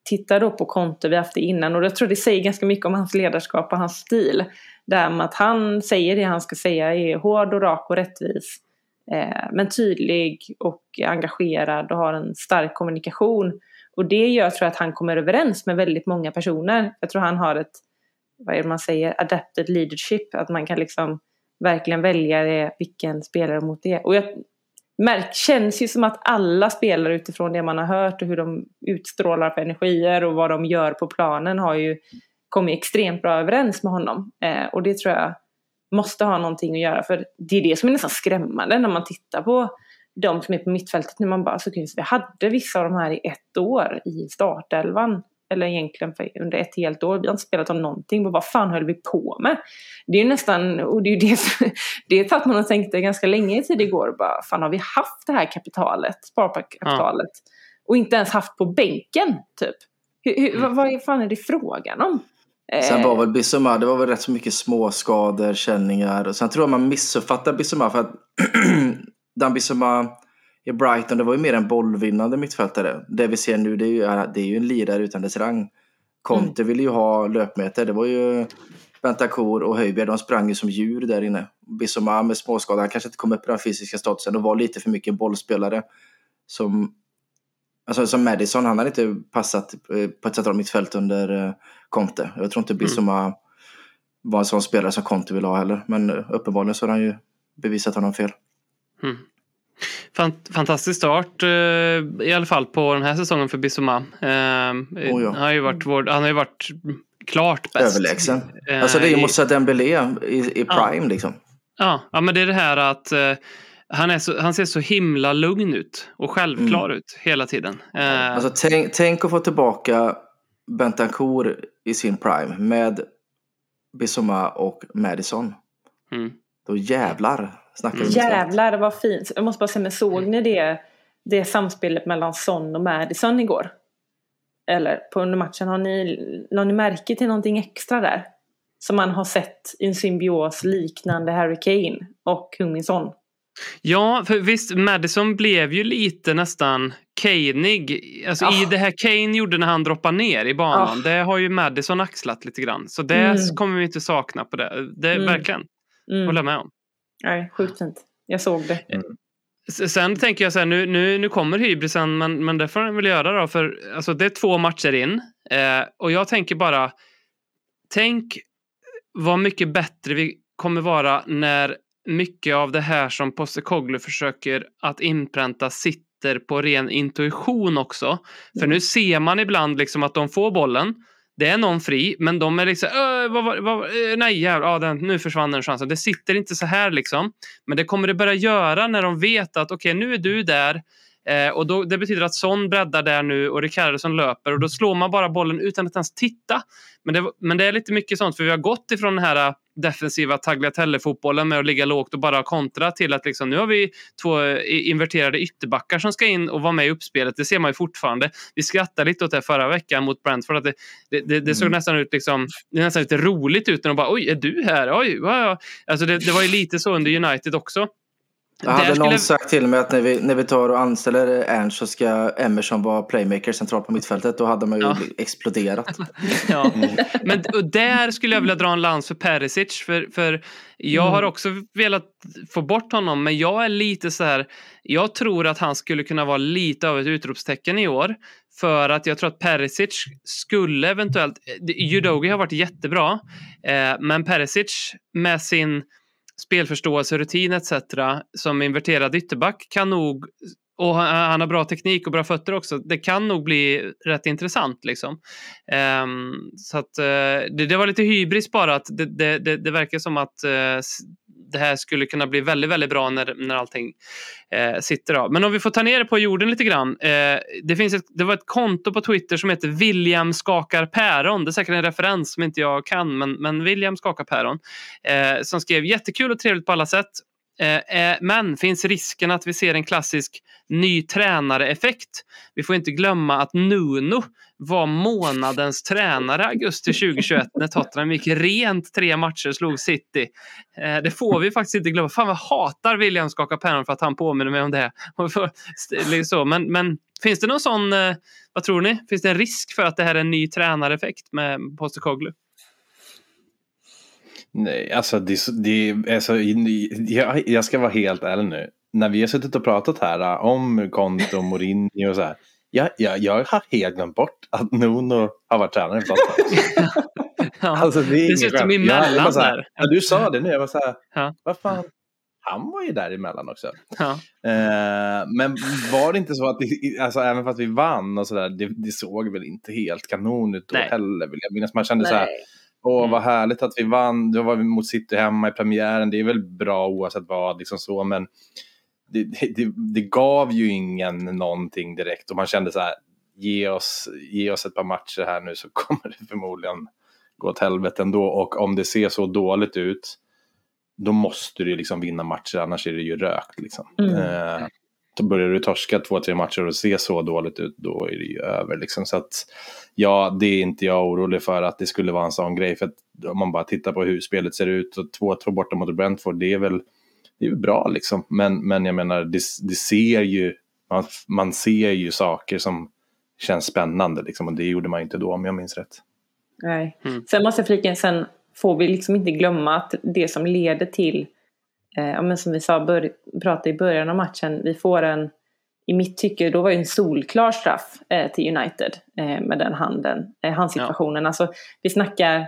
tittar då på Conte, vi har haft det innan och jag tror det säger ganska mycket om hans ledarskap och hans stil. Det här med att han säger det han ska säga är hård och rak och rättvis. Eh, men tydlig och engagerad och har en stark kommunikation. Och det gör tror jag att han kommer överens med väldigt många personer. Jag tror han har ett, vad är det man säger, adapted leadership. Att man kan liksom verkligen välja det, vilken spelare mot det. Och jag märk, känns ju som att alla spelare utifrån det man har hört och hur de utstrålar för energier och vad de gör på planen har ju kommit extremt bra överens med honom. Eh, och det tror jag måste ha någonting att göra. För det är det som är nästan skrämmande när man tittar på de som är på mittfältet. När man bara, så vi hade vissa av de här i ett år i startelvan. Eller egentligen under ett helt år. Vi har inte spelat om någonting. Men vad fan höll vi på med? Det är ju nästan, och det är ju det [LAUGHS] det är att man har tänkt det ganska länge i tid igår. Bara, fan har vi haft det här kapitalet, sparkapitalet? Och inte ens haft på bänken, typ. Hur, hur, vad, vad fan är det frågan om? Sen Eh, var väl Bissoma, det var väl rätt så mycket småskador, känningar. Och sen tror jag man missuppfattar Bissoma för att [CLEARS THROAT] Dan Bissoma i Brighton, det var ju mer en bollvinnande mittfältare. Det vi ser nu, det är ju, det är ju en lirare utan dess rang. Conte ville ju ha löpmeter. Det var ju Bentancur och Höjbjerg, de sprang ju som djur där inne. Bissoma med småskador, han kanske inte kom upp på den fysiska statusen och var lite för mycket bollspelare. Som, alltså, som Madison, han hade inte passat eh, på ett centralt mittfält under eh, Conte. Jag tror inte Bissoma var en sån spelare som Conte ville ha heller. Men eh, uppenbarligen så har han ju bevisat honom fel. Mm. Fant- Fantastisk start eh, i alla fall på den här säsongen för Bissoma. Eh, Oh ja. han, har ju varit vår, han har ju varit klart bäst. Överlägsen. Eh, Alltså det är ju i- Moussa Dembélé i, i Ja. prime liksom. Ja, ja, men det är det här att eh, han, är så, han ser så himla lugn ut och självklar ut hela tiden. Eh, Alltså tänk, tänk att få tillbaka Bentancur i sin prime med Bissoma och Madison. mm. Då jävlar Mm. Jävlar vad fint. Jag måste bara säga, men såg ni det, det samspelet mellan Son och Madison igår? Eller på under matchen, har ni, la ni märke till någonting extra där? Som man har sett i en symbios liknande Harry Kane och Heung-Min Son. Ja, för visst, Madison blev ju lite nästan Kaneig. Alltså i Ja. det här Kane gjorde när han droppade ner i banan, Ja. det har ju Madison axlat lite grann. Så det Mm. kommer vi inte sakna på det. Det Mm. verkligen, Mm. håller med om. Nej, sjukt fint. Jag såg det. S- Sen tänker jag så här, nu, nu, nu kommer hybrisen, men, men det får den väl göra då. För alltså, det är två matcher in. Eh, och jag tänker bara, tänk vad mycket bättre vi kommer vara när mycket av det här som Postecoglou försöker att inpränta sitter på ren intuition också. För nu ser man ibland liksom att de får bollen. Det är någon fri, men de är liksom vad, vad, eh, nej jävlar, ah, den, nu försvann den chansen. Det sitter inte så här liksom. Men det kommer det börja göra när de vet att okej, nu är du där. Eh, och då, det betyder att Son breddar där nu och Ricardo som löper och då slår man bara bollen utan att ens titta. Men det, men det är lite mycket sånt för vi har gått ifrån den här äh, defensiva tagliatelle-fotbollen med att ligga lågt och bara kontra till att liksom, nu har vi två eh, inverterade ytterbackar som ska in och vara med i uppspelet. Det ser man ju fortfarande. Vi skrattade lite åt det förra veckan mot Brentford. Att det, det, det, det såg nästan ut liksom, det nästan lite roligt ut när de bara oj, är du här? Oj, ja, ja. Alltså det, det var ju lite så under United också. Jag hade Där någon skulle- sagt till mig att när vi, när vi tar och anställer Ernst så ska Emerson vara playmaker centralt på mittfältet. Då hade man ju Ja. exploderat. [LAUGHS] Ja. Men och där skulle jag vilja dra en lans för Perisic. För, för jag har också velat få bort honom, men jag är lite så här. Jag tror att han skulle kunna vara lite av ett utropstecken i år. För att jag tror att Perisic skulle eventuellt... Judogi har varit jättebra, eh, men Perisic med sin spelförståelse, rutin etc. som inverterad ytterback kan nog och han, har bra teknik och bra fötter också. Det kan nog bli rätt intressant. Liksom. Um, så att, uh, det, det var lite hybris bara. att Det, det, det, det verkar som att uh, det här skulle kunna bli väldigt, väldigt bra när, när allting eh, sitter av. Men om vi får ta ner det på jorden lite grann. Eh, det, finns ett, det var ett konto på Twitter som heter William skakar päron. Det är säkert en referens som inte jag kan, men, men William skakar päron. Eh, som skrev jättekul och trevligt på alla sätt. Eh, eh, men finns risken att vi ser en klassisk ny tränare-effekt? Vi får inte glömma att Nuno var månadens tränare augusti 2021 när Tottenham gick rent tre matcher och slog City. Eh, det får vi faktiskt inte glömma. Fan vad hatar William skaka pennan för att han påminner mig om det. Så. Men, men finns det någon sån, vad tror ni? Finns det en risk för att det här är en ny tränareffekt med Postecoglou? Nej, alltså, det, det, är- alltså jag, jag ska vara helt ärlig nu. När vi har suttit och pratat här äh, om Conte och Mourinho och så här. Jag, jag, jag har helt glömt bort att Nuno har varit tränare för Tottenham. [LAUGHS] Ja. Alltså, det är inget Dessutom emellan Jag- jag här, där. Ja, du sa det nu, jag var så här, Ja. vad fan, han var ju där emellan också. Ja. Eh, men var det inte så att, det, alltså, även fast vi vann och sådär, det, det såg väl inte helt kanon ut då Nej. heller vill jag minnas. Man kände så här, Nej. Åh Mm. vad härligt att vi vann, då var mot City hemma i premiären, det är väl bra oavsett vad, liksom så, men det, det, det, gav ju ingen någonting direkt och man kände så här, ge oss, ge oss ett par matcher här nu så [LAUGHS] kommer det förmodligen gå åt helvete ändå och om det ser så dåligt ut då måste du liksom vinna matcher annars är det ju rökt liksom. Mm. Eh, börjar du torska två, tre matcher och se så dåligt ut, då är det ju över. Liksom. Så att, ja, det är inte jag orolig för att det skulle vara en sån grej. För att om man bara tittar på hur spelet ser ut och 2-2 borta mot Brentford, det är väl, det är väl bra liksom. Men, men jag menar, det, det ser ju, man, man ser ju saker som känns spännande liksom. Och det gjorde man inte då om jag minns rätt. Nej. Mm. Sen måste jag flika in, sen får vi liksom inte glömma att det som leder till, ja, men som vi sa, bör, pratade i början av matchen, vi får en, i mitt tycke, då var det en solklar straff eh, till United eh, med den handen, eh, handsituationen. Alltså, vi snackar,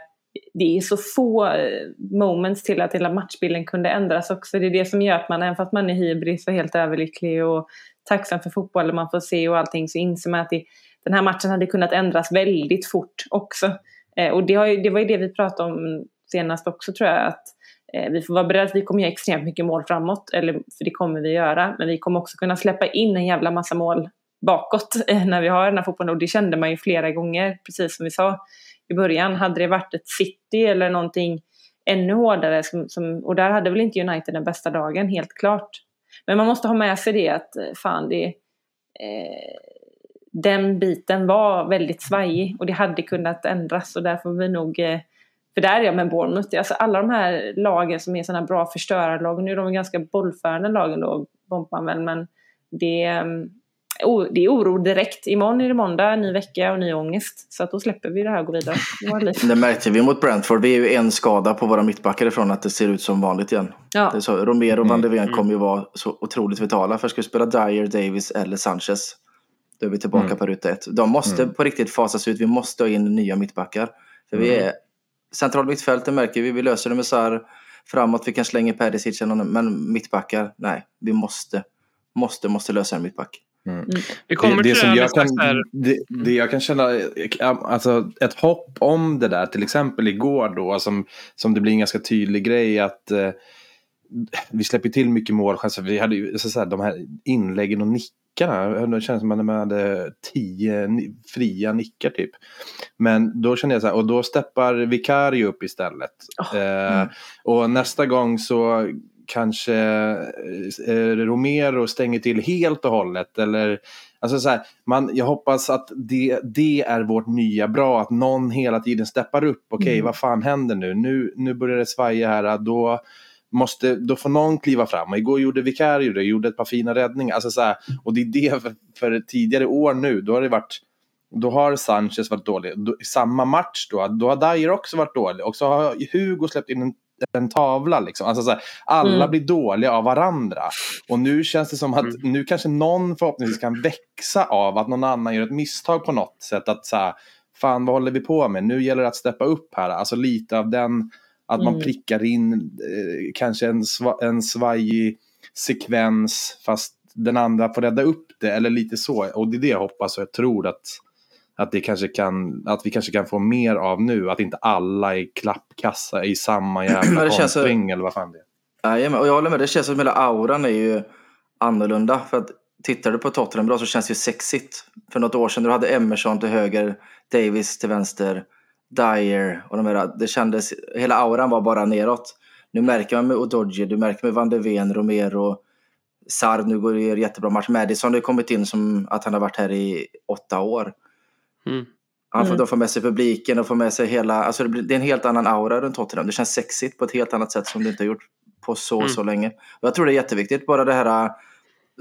det är så få eh, moments till att hela matchbilden kunde ändras också. Det är det som gör att man, även fast man är hybris och helt överlycklig och tacksam för fotbollen man får se och allting, så inser man att det, den här matchen hade kunnat ändras väldigt fort också. Eh, och det, har ju, det var ju det vi pratade om senast också tror jag. Att eh, Eh, vi får vara beredda att vi kommer göra extremt mycket mål framåt. Eller, för det kommer vi göra. Men vi kommer också kunna släppa in en jävla massa mål bakåt eh, när vi har den här fotbollen. Och det kände man ju flera gånger. Precis som vi sa i början. Hade det varit ett City eller någonting ännu hårdare. Som, som, och där hade väl inte United den bästa dagen, helt klart. Men man måste ha med sig det att eh, fan det... Eh, den biten var väldigt svajig och det hade kunnat ändras och där får vi nog eh, för där är jag med Bournemouth. Alltså alla de här lagen som är sådana bra förstörarlag, nu är de ganska bollförande lagen då, Bompan väl, men det, är, mm, o- det är oro direkt. Imorgon är det måndag, ny vecka och ny ångest. Så att då släpper vi det här och går vidare. Det märkte vi mot Brentford. Vi är ju en skada på våra mittbackar ifrån att det ser ut som vanligt igen. Ja. Det är så, Romero och Van de Ven kommer ju vara så otroligt vitala. För ska vi spela Dyer, Davis eller Sanchez, då är vi tillbaka på ruta ett. De måste på riktigt fasas ut. Vi måste ha in nya mittbackar. För vi är central mittfält, det märker vi. Vi löser det med Sar framåt. Vi kan slänga Perisic, eller någon- men mittbackar, nej. Vi måste, måste, måste lösa en mittback. Vi kommer det, till det, som det jag kan, det, det jag kan känna, eh, alltså ett hopp om det där, till exempel igår då, som, som det blir en ganska tydlig grej att eh, vi släpper till mycket målchanser. Vi hade ju så, så här, de här inläggen och nickarna. Det känns som att man hade tio fria nickar typ. Men då kände jag så här, och då steppar Vicario upp istället. eh, Och nästa gång så kanske eh, Romero stänger till helt och hållet. Eller, alltså så här, man, jag hoppas att det, det är vårt nya bra, att någon hela tiden steppar upp. Okej, vad fan händer nu? nu? Nu börjar det svaja här. Då, måste, då får någon kliva fram. Och igår gjorde Vicario det, gjorde ett par fina räddningar. Alltså så här, och det är det för, för tidigare år nu, då har det varit då har Sanchez varit dålig. Då, samma match då, då har Dyer också varit dålig. Och så har Hugo släppt in en, en tavla. Liksom. Alltså så här, alla Mm. blir dåliga av varandra. Och nu känns det som att nu kanske någon förhoppningsvis kan växa av att någon annan gör ett misstag på något sätt. Att så här, fan vad håller vi på med? Nu gäller det att steppa upp här. Alltså lite av den, att man Mm. prickar in eh, kanske en, sva, en svajig sekvens fast den andra får rädda upp det. Eller lite så. Och det är det jag hoppas och jag tror att att, det kanske kan, att vi kanske kan få mer av nu. Att inte alla är klappkassa i samma [CLEARS THROAT] jävla kontring eller vad fan det är. Jajamän, och jag håller med. Det känns som att hela auran är ju annorlunda. För att tittar du på Tottenham bra så känns det ju sexigt. För något år sedan du hade Emerson till höger, Davis till vänster, Dyer och de här. Det kändes, hela auran var bara neråt. Nu märker man med Odoji, du märker med Van de Ven, Romero, Sar nu går det jättebra match. Madison har kommit in som att han har varit här i åtta år. Mm. Han får Mm. då få med sig publiken och få med sig hela, alltså det, blir, det är en helt annan aura runt Tottenham. Det känns sexigt på ett helt annat sätt som det inte har gjort på så, Mm. så länge. Och jag tror det är jätteviktigt, bara det här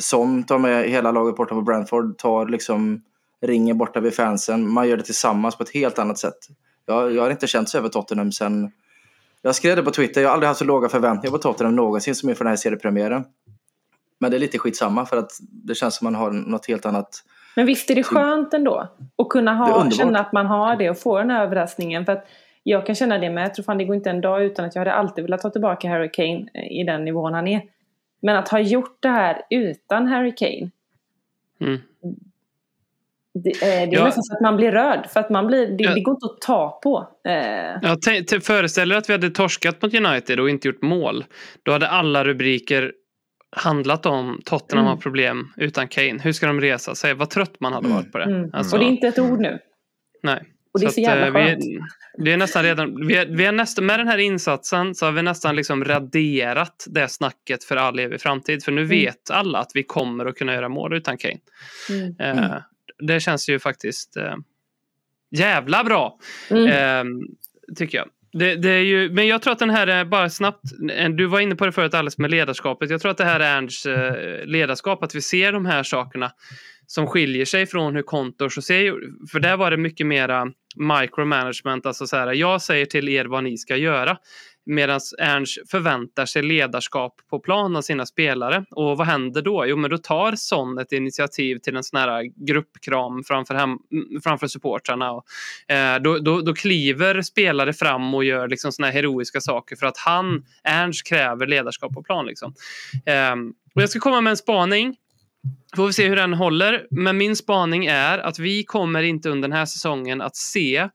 som tar med hela laget borta på Brentford, tar liksom ringen borta vid fansen. Man gör det tillsammans på ett helt annat sätt. Jag, jag har inte känt så över Tottenham sen... Jag skrev det på Twitter, jag har aldrig haft så låga förväntningar på Tottenham någonsin som inför den här seriepremiären. Men det är lite skitsamma för att det känns som man har något helt annat Men visst är det skönt ändå? Att kunna ha, känna att man har det och få den här överraskningen. För att jag kan känna det med. Jag tror fan det går inte en dag utan att jag hade alltid velat ta tillbaka Harry Kane eh, i den nivån han är. Men att ha gjort det här utan Harry Kane. Mm. Det, eh, det är Ja. nästan så att man blir rörd. För att man blir, det, Ja. det går inte att ta på. Eh, Jag t- t- föreställer att vi hade torskat mot United och inte gjort mål. Då hade alla rubriker handlat om Tottenham Mm. har problem utan Kane. Hur ska de resa sig? Vad trött man hade varit på det. mm. Alltså, Och det är inte ett ord nu. nej. Och det är så, jävla eh, vi, skönt. vi är nästan redan, vi är, vi är nästan, med den här insatsen så har vi nästan liksom raderat det snacket för all evig framtid. För nu vet alla att vi kommer att kunna göra mål utan Kane. Mm. Eh, Det känns ju faktiskt eh, jävla bra. Mm. Ehm, tycker jag. Det, det är ju, men jag tror att den här är bara snabbt. Du var inne på det förut alldeles med ledarskapet. Jag tror att det här är Ernsts eh, ledarskap. Att vi ser de här sakerna som skiljer sig från hur Kontors och ser. För där var det mycket mera micromanagement. Alltså så här, jag säger till er vad ni ska göra. Medan Ernst förväntar sig ledarskap på plan av sina spelare. Och vad händer då? Jo, men då tar Son ett initiativ till en sån här gruppkram framför, hem, framför supportrarna. Och, eh, då, då, då kliver spelare fram och gör liksom såna här heroiska saker för att han, Ernst, kräver ledarskap på plan. Liksom. Eh, och jag ska komma med en spaning. Får vi se hur den håller. Men min spaning är att vi kommer inte under den här säsongen att se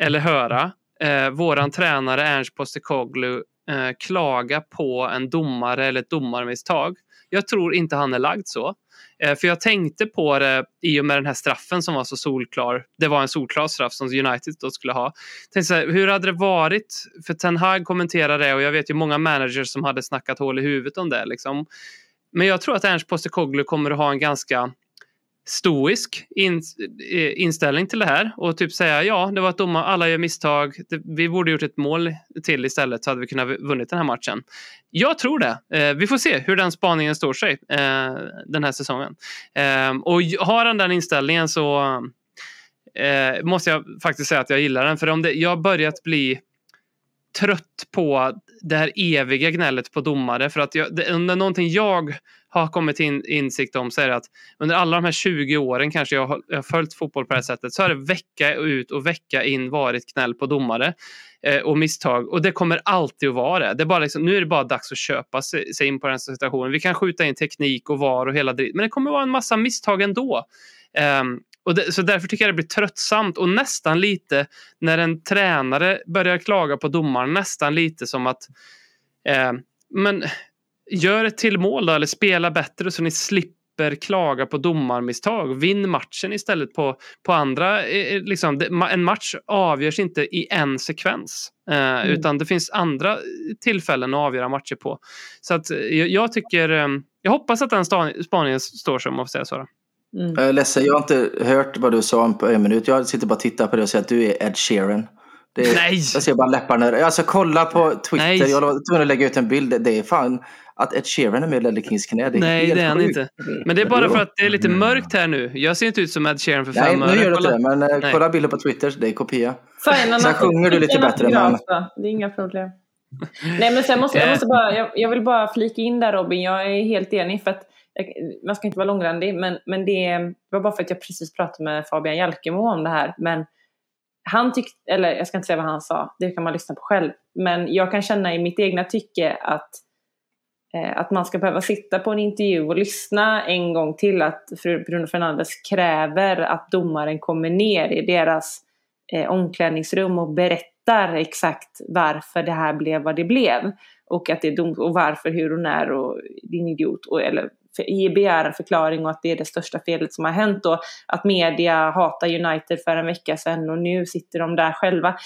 eller höra eh, våran tränare Ernst Postekoglu eh, klaga på en domare eller ett domarmisstag. Jag tror inte han är lagd så. Eh, för jag tänkte på det i och med den här straffen som var så solklar. Det var en solklar straff som United då skulle ha. Tänkte så här, hur hade det varit? För Ten Hag kommenterade det och jag vet ju många managers som hade snackat hål i huvudet om det. Liksom. Men jag tror att Ernst Postekoglu kommer att ha en ganska stoisk in, eh, inställning till det här och typ säga ja, det var ett domar, alla gör misstag. Vi borde gjort ett mål till istället så hade vi kunnat vunnit den här matchen. Jag tror det. Eh, vi får se hur den spaningen står sig eh, den här säsongen. Eh, och har han den inställningen så eh, måste jag faktiskt säga att jag gillar den. För om det, jag har börjat bli trött på det här eviga gnället på domare. För att jag, det, under någonting jag har kommit till in, insikt om så är det att under alla de här 20 åren kanske jag har, jag har följt fotboll på det här sättet så har det vecka ut och vecka in varit gnäll på domare eh, och misstag. Och det kommer alltid att vara det. det är bara liksom, nu är det bara dags att köpa sig, sig in på den situationen. Vi kan skjuta in teknik och VAR och hela dritt, men det kommer att vara en massa misstag ändå. Um, och det, så därför tycker jag det blir tröttsamt och nästan lite när en tränare börjar klaga på domaren, nästan lite som att eh, men gör ett till mål då, eller spela bättre så ni slipper klaga på domarmisstag. Vinn matchen istället på, på andra. eh, Liksom, det- en match avgörs inte i en sekvens. Eh, Utan det finns andra tillfällen att avgöra matcher på. Så att eh, jag, jag tycker... eh, Jag hoppas att den spaningen står sig om man Mm. Jag är ledsen, jag har inte hört vad du sa på en minut. Jag sitter bara och tittar på det och säger att du är Ed Sheeran. Det är, Nej! Jag ser bara läpparna. Alltså kolla på Twitter. Nej. Jag var tvungen att lägga ut en bild. Det är fan att Ed Sheeran är med i Ledley Kings knä. Det är Nej, helt det är han inte. Men det är bara för att det är lite mörkt här nu. Jag ser inte ut som Ed Sheeran för Nej, fem nu öre. gör du inte det. Men eh, Nej. kolla bilden på Twitter. Det är kopia. Sen sjunger du lite bättre, men-. Det är inga problem. Nej men sen måste jag, måste bara, jag, jag vill bara flika in där Robin, jag är helt enig för att man ska inte vara långrandig men, men det var bara för att jag precis pratade med Fabian Jalkemo om det här. Men han tyckte, eller jag ska inte säga vad han sa, det kan man lyssna på själv. Men jag kan känna i mitt egna tycke att eh, att man ska behöva sitta på en intervju och lyssna en gång till att Bruno Fernandes kräver att domaren kommer ner i deras eh, omklädningsrum och berättar exakt varför det här blev vad det blev. Och, att det är dom- och varför, hur och när och din idiot. Och, eller ge- begär en förklaring och att det är det största felet som har hänt. Och att media hatar United för en vecka sedan och nu sitter de där själva.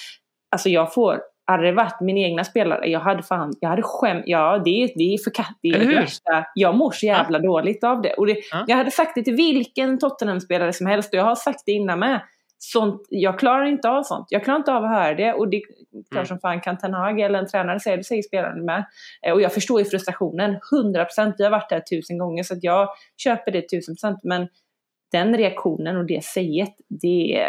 Alltså jag får hade det varit min egna spelare, jag hade fan, jag hade skämt, ja det är, det är för katt, det är det värsta. Jag mår så jävla dåligt av det. Och det, Ja. Jag hade sagt det till vilken Tottenham-spelare som helst och jag har sagt det innan med. Sånt, jag klarar inte av sånt. Jag klarar inte av att höra det. Och det är klart Mm. som fan kan Ten Hag eller en tränare säga det, säger spelaren med. Eh, Och jag förstår ju frustrationen, 100%. Vi har varit där tusen gånger så att jag köper det 1000%. Men den reaktionen och det säget, det,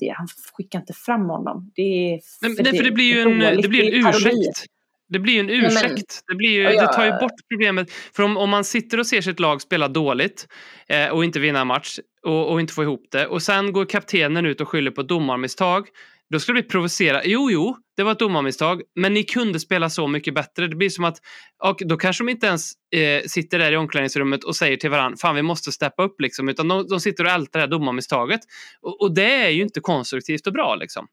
det han skickar inte fram honom. Det är Nej, det, för det blir ju en, det blir en ursäkt. Det blir ju en men- ursäkt. Det, blir ju, ja. det tar ju bort problemet. För om, om man sitter och ser sitt lag spela dåligt eh, och inte vinna en match och, och inte få ihop det och sen går kaptenen ut och skyller på domarmisstag. Då skulle det bli provocera. Jo, jo, det var ett domarmisstag, men ni kunde spela så mycket bättre. Det blir som att, och då kanske de inte ens eh, sitter där i omklädningsrummet och säger till varandra, fan vi måste steppa upp liksom, utan de, de sitter och ältar det här domarmisstaget. Och, och det är ju inte konstruktivt och bra liksom.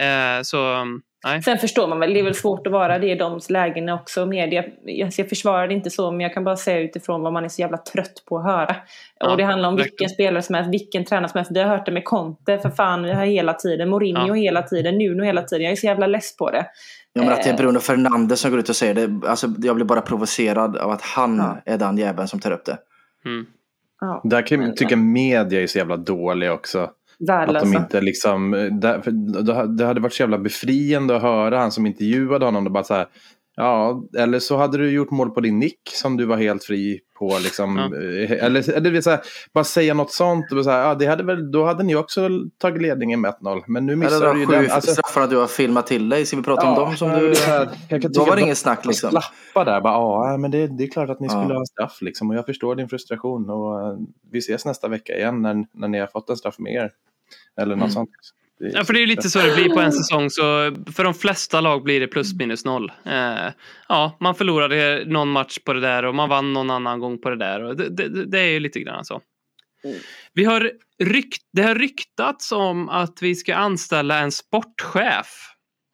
Eh, så, nej. Sen förstår man väl, det är väl svårt att vara det i de lägena också. Media, jag, jag försvarar det inte så, men jag kan bara säga utifrån vad man är så jävla trött på att höra. Ja, och det handlar om vilken spelare som helst, vilken tränare som helst. Vi har hört det med Conte, för fan, vi har hela tiden. Mourinho Ja. hela tiden, Nuno hela tiden. Jag är så jävla less på det. Ja, men att det är Eh. Bruno Fernandes som går ut och säger det. Alltså, jag blir bara provocerad av att han Ja. är den jäveln som tar upp det. Mm. Ja, Där kan jag tycka media är så jävla dålig också. Att Värdelösa. de inte liksom, eh, det- det hade varit så jävla befriande att höra han som intervjuade honom. Och bara så här, ja, eller så hade du gjort mål på din nick som du var helt fri på. Liksom, Eh, Eller, eller vill säga, bara säga något sånt. Och så här, ja, det hade väl, då hade ni också tagit ledningen med 1-0. Men nu missar du ju den. Alltså, straffarna du har filmat till dig. Ska vi prata om dem som ja, du... det här- Då var det inget snack liksom. Slappa där, bara, ja, men det, det är klart att ni Ja. skulle ha straff liksom. Och jag förstår din frustration. Och eh, vi ses nästa vecka igen när, när ni har fått en straff mer. Eller något sånt. Det- Ja, för det är lite så det blir på en [LAUGHS] säsong. Så för de flesta lag blir det plus minus noll. Eh, ja, man förlorade någon match på det där och man vann någon annan gång på det där. Och det, det, det är ju lite grann så. Vi har rykt, det har ryktats om att vi ska anställa en sportchef.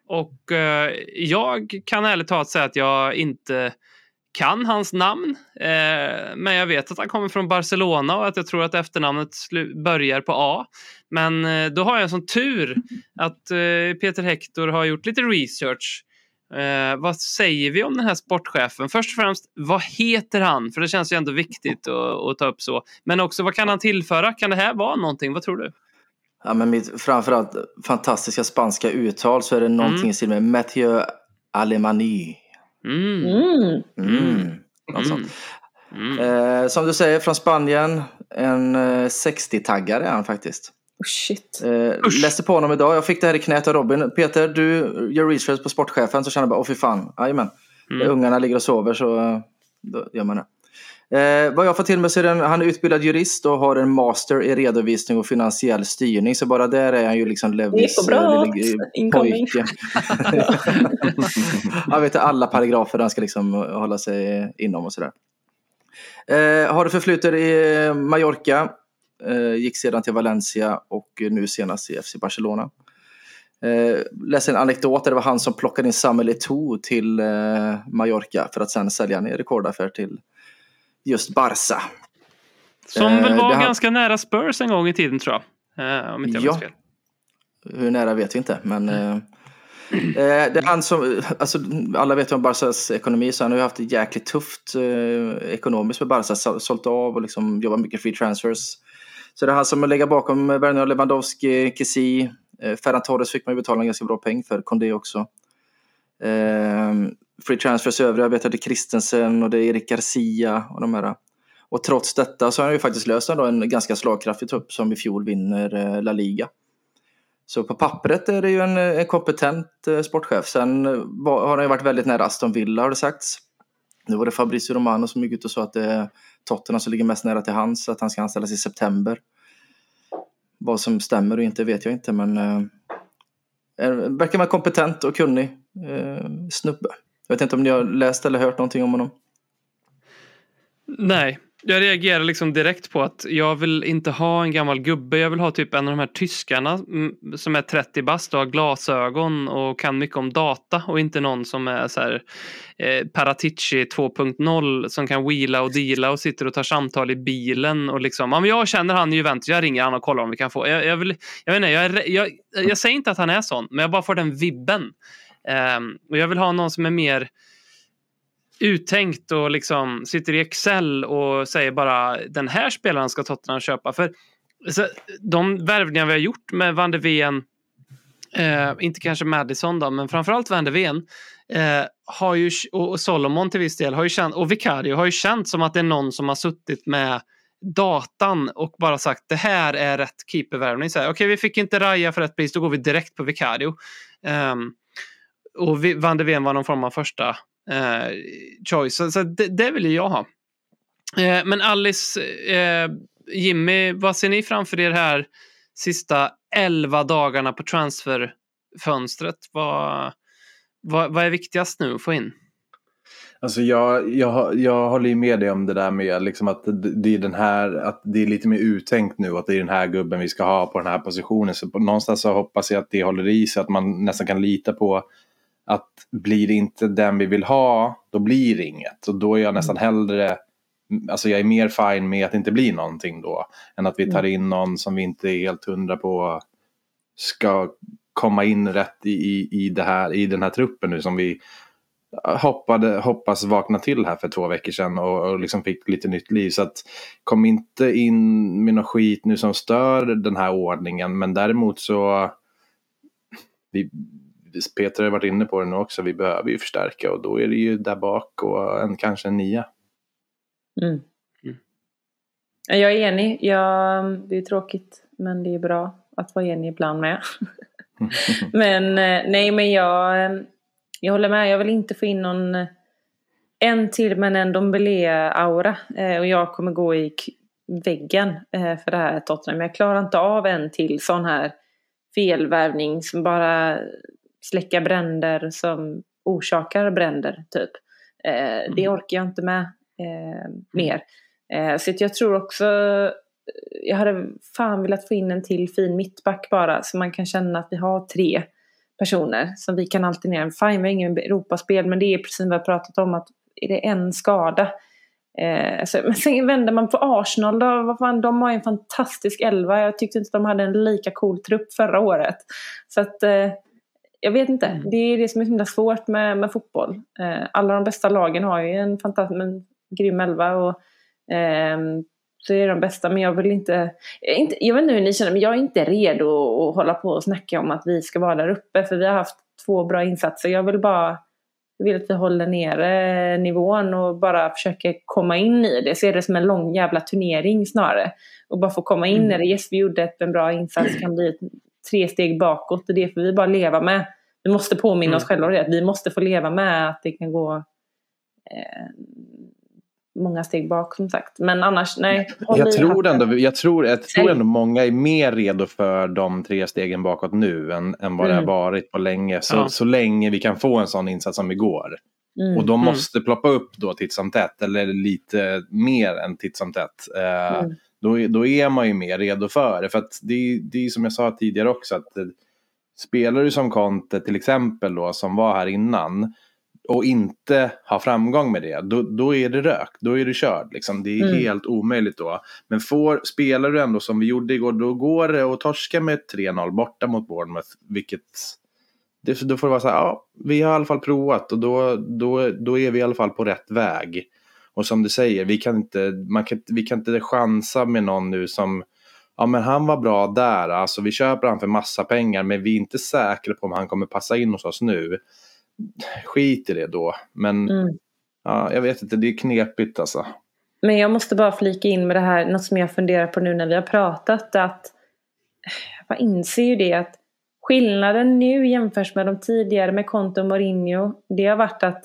Och eh, jag kan ärligt talat säga att jag inte kan hans namn. Eh, men jag vet att han kommer från Barcelona och att jag tror att efternamnet börjar på A. Men eh, då har jag en sån tur att eh, Peter Hector har gjort lite research Eh, vad säger vi om den här sportchefen? Först och främst, vad heter han? För det känns ju ändå viktigt att, att ta upp så. Men också, vad kan han tillföra? Kan det här vara någonting? Vad tror du? Ja, men mitt framförallt fantastiska spanska uttal så är det någonting Mm. i stil med Mathieu Alemany. Mm. Mm. Mm. Något sånt. Mm. Eh, som du säger, från Spanien. En eh, 60-taggare är han faktiskt. Oh, shit. Eh, läste på honom idag. Jag fick det här i knät av Robin. Peter, du gör research på sportchefen så känner jag bara, åh fy fan, jajamän. Mm. Ungarna ligger och sover så eh, då gör man det. Eh, vad jag får till mig så är den, han är utbildad jurist och har en master i redovisning och finansiell styrning. Så bara där är han ju liksom Levis eh, lille, eh, [LAUGHS] pojke. [LAUGHS] Han vet alla paragrafer han ska liksom hålla sig inom och sådär. Eh, har det förflutet i Mallorca. Eh, gick sedan till Valencia och nu senast i FC Barcelona. Eh, läste en anekdot där det var han som plockade in Samuel Eto'o till eh, Mallorca för att sen sälja en rekordaffär till just Barca. Som väl Eh, var har- ganska nära Spurs en gång i tiden tror jag. Eh, om inte jag Ja. minns fel. Hur nära vet vi inte, men eh, det är han som, alltså, alla vet ju om Barcas ekonomi, så han har ju haft det jäkligt tufft eh, ekonomiskt med Barca, så- sålt av och liksom jobbat mycket free transfers. Så det är han som lägger bakom Werner Lewandowski, Kessie, eh, Ferran Torres fick man ju betala en ganska bra peng för, Kondé också. Eh, free transfers övriga, vet jag, det är Christensen och det är Erik Garcia och de här. Och trots detta så har han ju faktiskt löst ändå en ganska slagkraftig trupp som i fjol vinner eh, La Liga. Så på pappret är det ju en, eh, en kompetent eh, sportchef. Sen har han ju varit väldigt nära Aston Villa har det sagts. Nu var det Fabrizio Romano som gick ut och sa att det är Tottenham som ligger mest nära till hands, att han ska anställas i september. Vad som stämmer och inte vet jag inte, men eh, verkar vara kompetent och kunnig eh, snubbe. Jag vet inte om ni har läst eller hört någonting om honom. Nej, jag reagerar liksom direkt på att jag vill inte ha en gammal gubbe. Jag vill ha typ en av de här tyskarna mm, som är 30 bast och har glasögon och kan mycket om data och inte någon som är så här eh, Paratici 2.0 som kan wheela och deala och sitter och tar samtal i bilen och liksom. Ja, men jag känner han i Juventus. Jag ringer han och kollar om vi kan få. Jag, jag, vill, jag, vet inte, jag, är jag, jag säger inte att han är sån, men jag bara får den vibben. Ehm, och jag vill ha någon som är mer uttänkt och liksom sitter i Excel och säger bara den här spelaren ska Tottenham köpa. För så, de värvningar vi har gjort med Van de Ven, eh, inte kanske Madison då, men framförallt Van de Ven, eh, har ju, och Solomon till viss del, har ju känt, och Vicario har ju känt som att det är någon som har suttit med datan och bara sagt det här är rätt keepervärvning. Okej, okay, Okej, vi fick inte Raja för rätt pris, då går vi direkt på Vicario. Ehm, och Van de Ven var någon form av första eh, choice. Så, så det, det vill ju jag ha. Eh, men Alice, eh, Jimmy, vad ser ni framför er här sista 11 dagarna på transferfönstret? Vad, vad, vad är viktigast nu att få in? Alltså jag, jag, jag håller ju med dig om det där med liksom att det det är den här, att det är lite mer uttänkt nu att det är den här gubben vi ska ha på den här positionen. Så på, någonstans så hoppas jag att det håller i sig, att man nästan kan lita på att blir det inte den vi vill ha, då blir det inget. Och då är jag nästan hellre, alltså jag är mer fine med att det inte blir någonting då, än att vi tar in någon som vi inte är helt hundra på ska komma in rätt i, i, i, det här, i den här truppen nu som vi hoppade, hoppas vakna till här för två veckor sedan och, och liksom fick lite nytt liv. Så att kom inte in med något skit nu som stör den här ordningen. Men däremot så, vi, Peter har varit inne på det nu också, vi behöver ju förstärka och då är det ju där bak och en, kanske en nia. Mm. Mm. Jag är enig. Jag, det är tråkigt men det är bra att vara enig ibland med. [LAUGHS] men eh, nej men jag, eh, jag håller med. Jag vill inte få in någon eh, en till men en Dombele-aura. Eh, Och jag kommer gå i väggen eh, för det här Tottenham. Jag klarar inte av en till sån här felvärvning som bara släcker bränder som orsakar bränder typ. Eh, Det orkar jag inte med eh, mer. Eh, så att jag tror också, jag hade fan velat få in en till fin mittback bara så man kan känna att vi har tre personer som vi kan alternera. Fine, vi har ingen Europaspel men det är precis vad vi har pratat om att är det en skada Eh, så, men sen vänder man på Arsenal då, vad fan, de har ju en fantastisk elva. Jag tyckte inte de hade en lika cool trupp förra året. Så att eh, jag vet inte. Mm. Det är det som är så himla svårt med, med fotboll. Eh, alla de bästa lagen har ju en fantastisk, en grym elva. Och, ehm, så är de bästa, men jag vill inte, inte... jag vet inte hur ni känner, men jag är inte redo att hålla på och snacka om att vi ska vara där uppe. För vi har haft två bra insatser. Jag vill bara jag vill att vi håller nere nivån och bara försöker komma in i det. Se det som en lång jävla turnering snarare. Och bara få komma in i det. Yes, vi gjorde ett, en bra insats, kan bli tre steg bakåt. Och det får vi bara leva med. Vi måste påminna oss själva om det. att Vi måste få leva med att det kan gå eh, många steg bak som sagt. Men annars, nej. Jag tror, hatten. ändå, jag, tror, jag tror ändå många är mer redo för de tre stegen bakåt nu än, än vad det Mm. har varit på länge. Så, Ja. så länge vi kan få en sån insats som igår. Mm. Och de måste ploppa upp då titt som tätt, eller lite mer än titt som tätt. Eh, Mm. Då, då är man ju mer redo för det. För att det, det är som jag sa tidigare också, att eh, spelar du som Conte till exempel då, som var här innan, och inte har framgång med det, då, då är det rök. Då är du körd. Liksom. Det är Mm. helt omöjligt då. Men får, spelar du ändå som vi gjorde igår, då går det att torska med 3-0 borta mot Bournemouth. Vilket, det, då får det vara så här, ja, vi har i alla fall provat och då, då, då är vi i alla fall på rätt väg. Och som du säger, vi kan inte, man kan, vi kan inte chansa med någon nu som, ja men han var bra där, alltså vi köper han för massa pengar, men vi är inte säkra på om han kommer passa in hos oss nu. Skit i det då, men Mm. ja, jag vet inte, det är knepigt alltså. Men jag måste bara flika in med det här, något som jag funderar på nu när vi har pratat. Att jag inser ju det att skillnaden nu jämfört med de tidigare med Conte och Mourinho. Det har varit att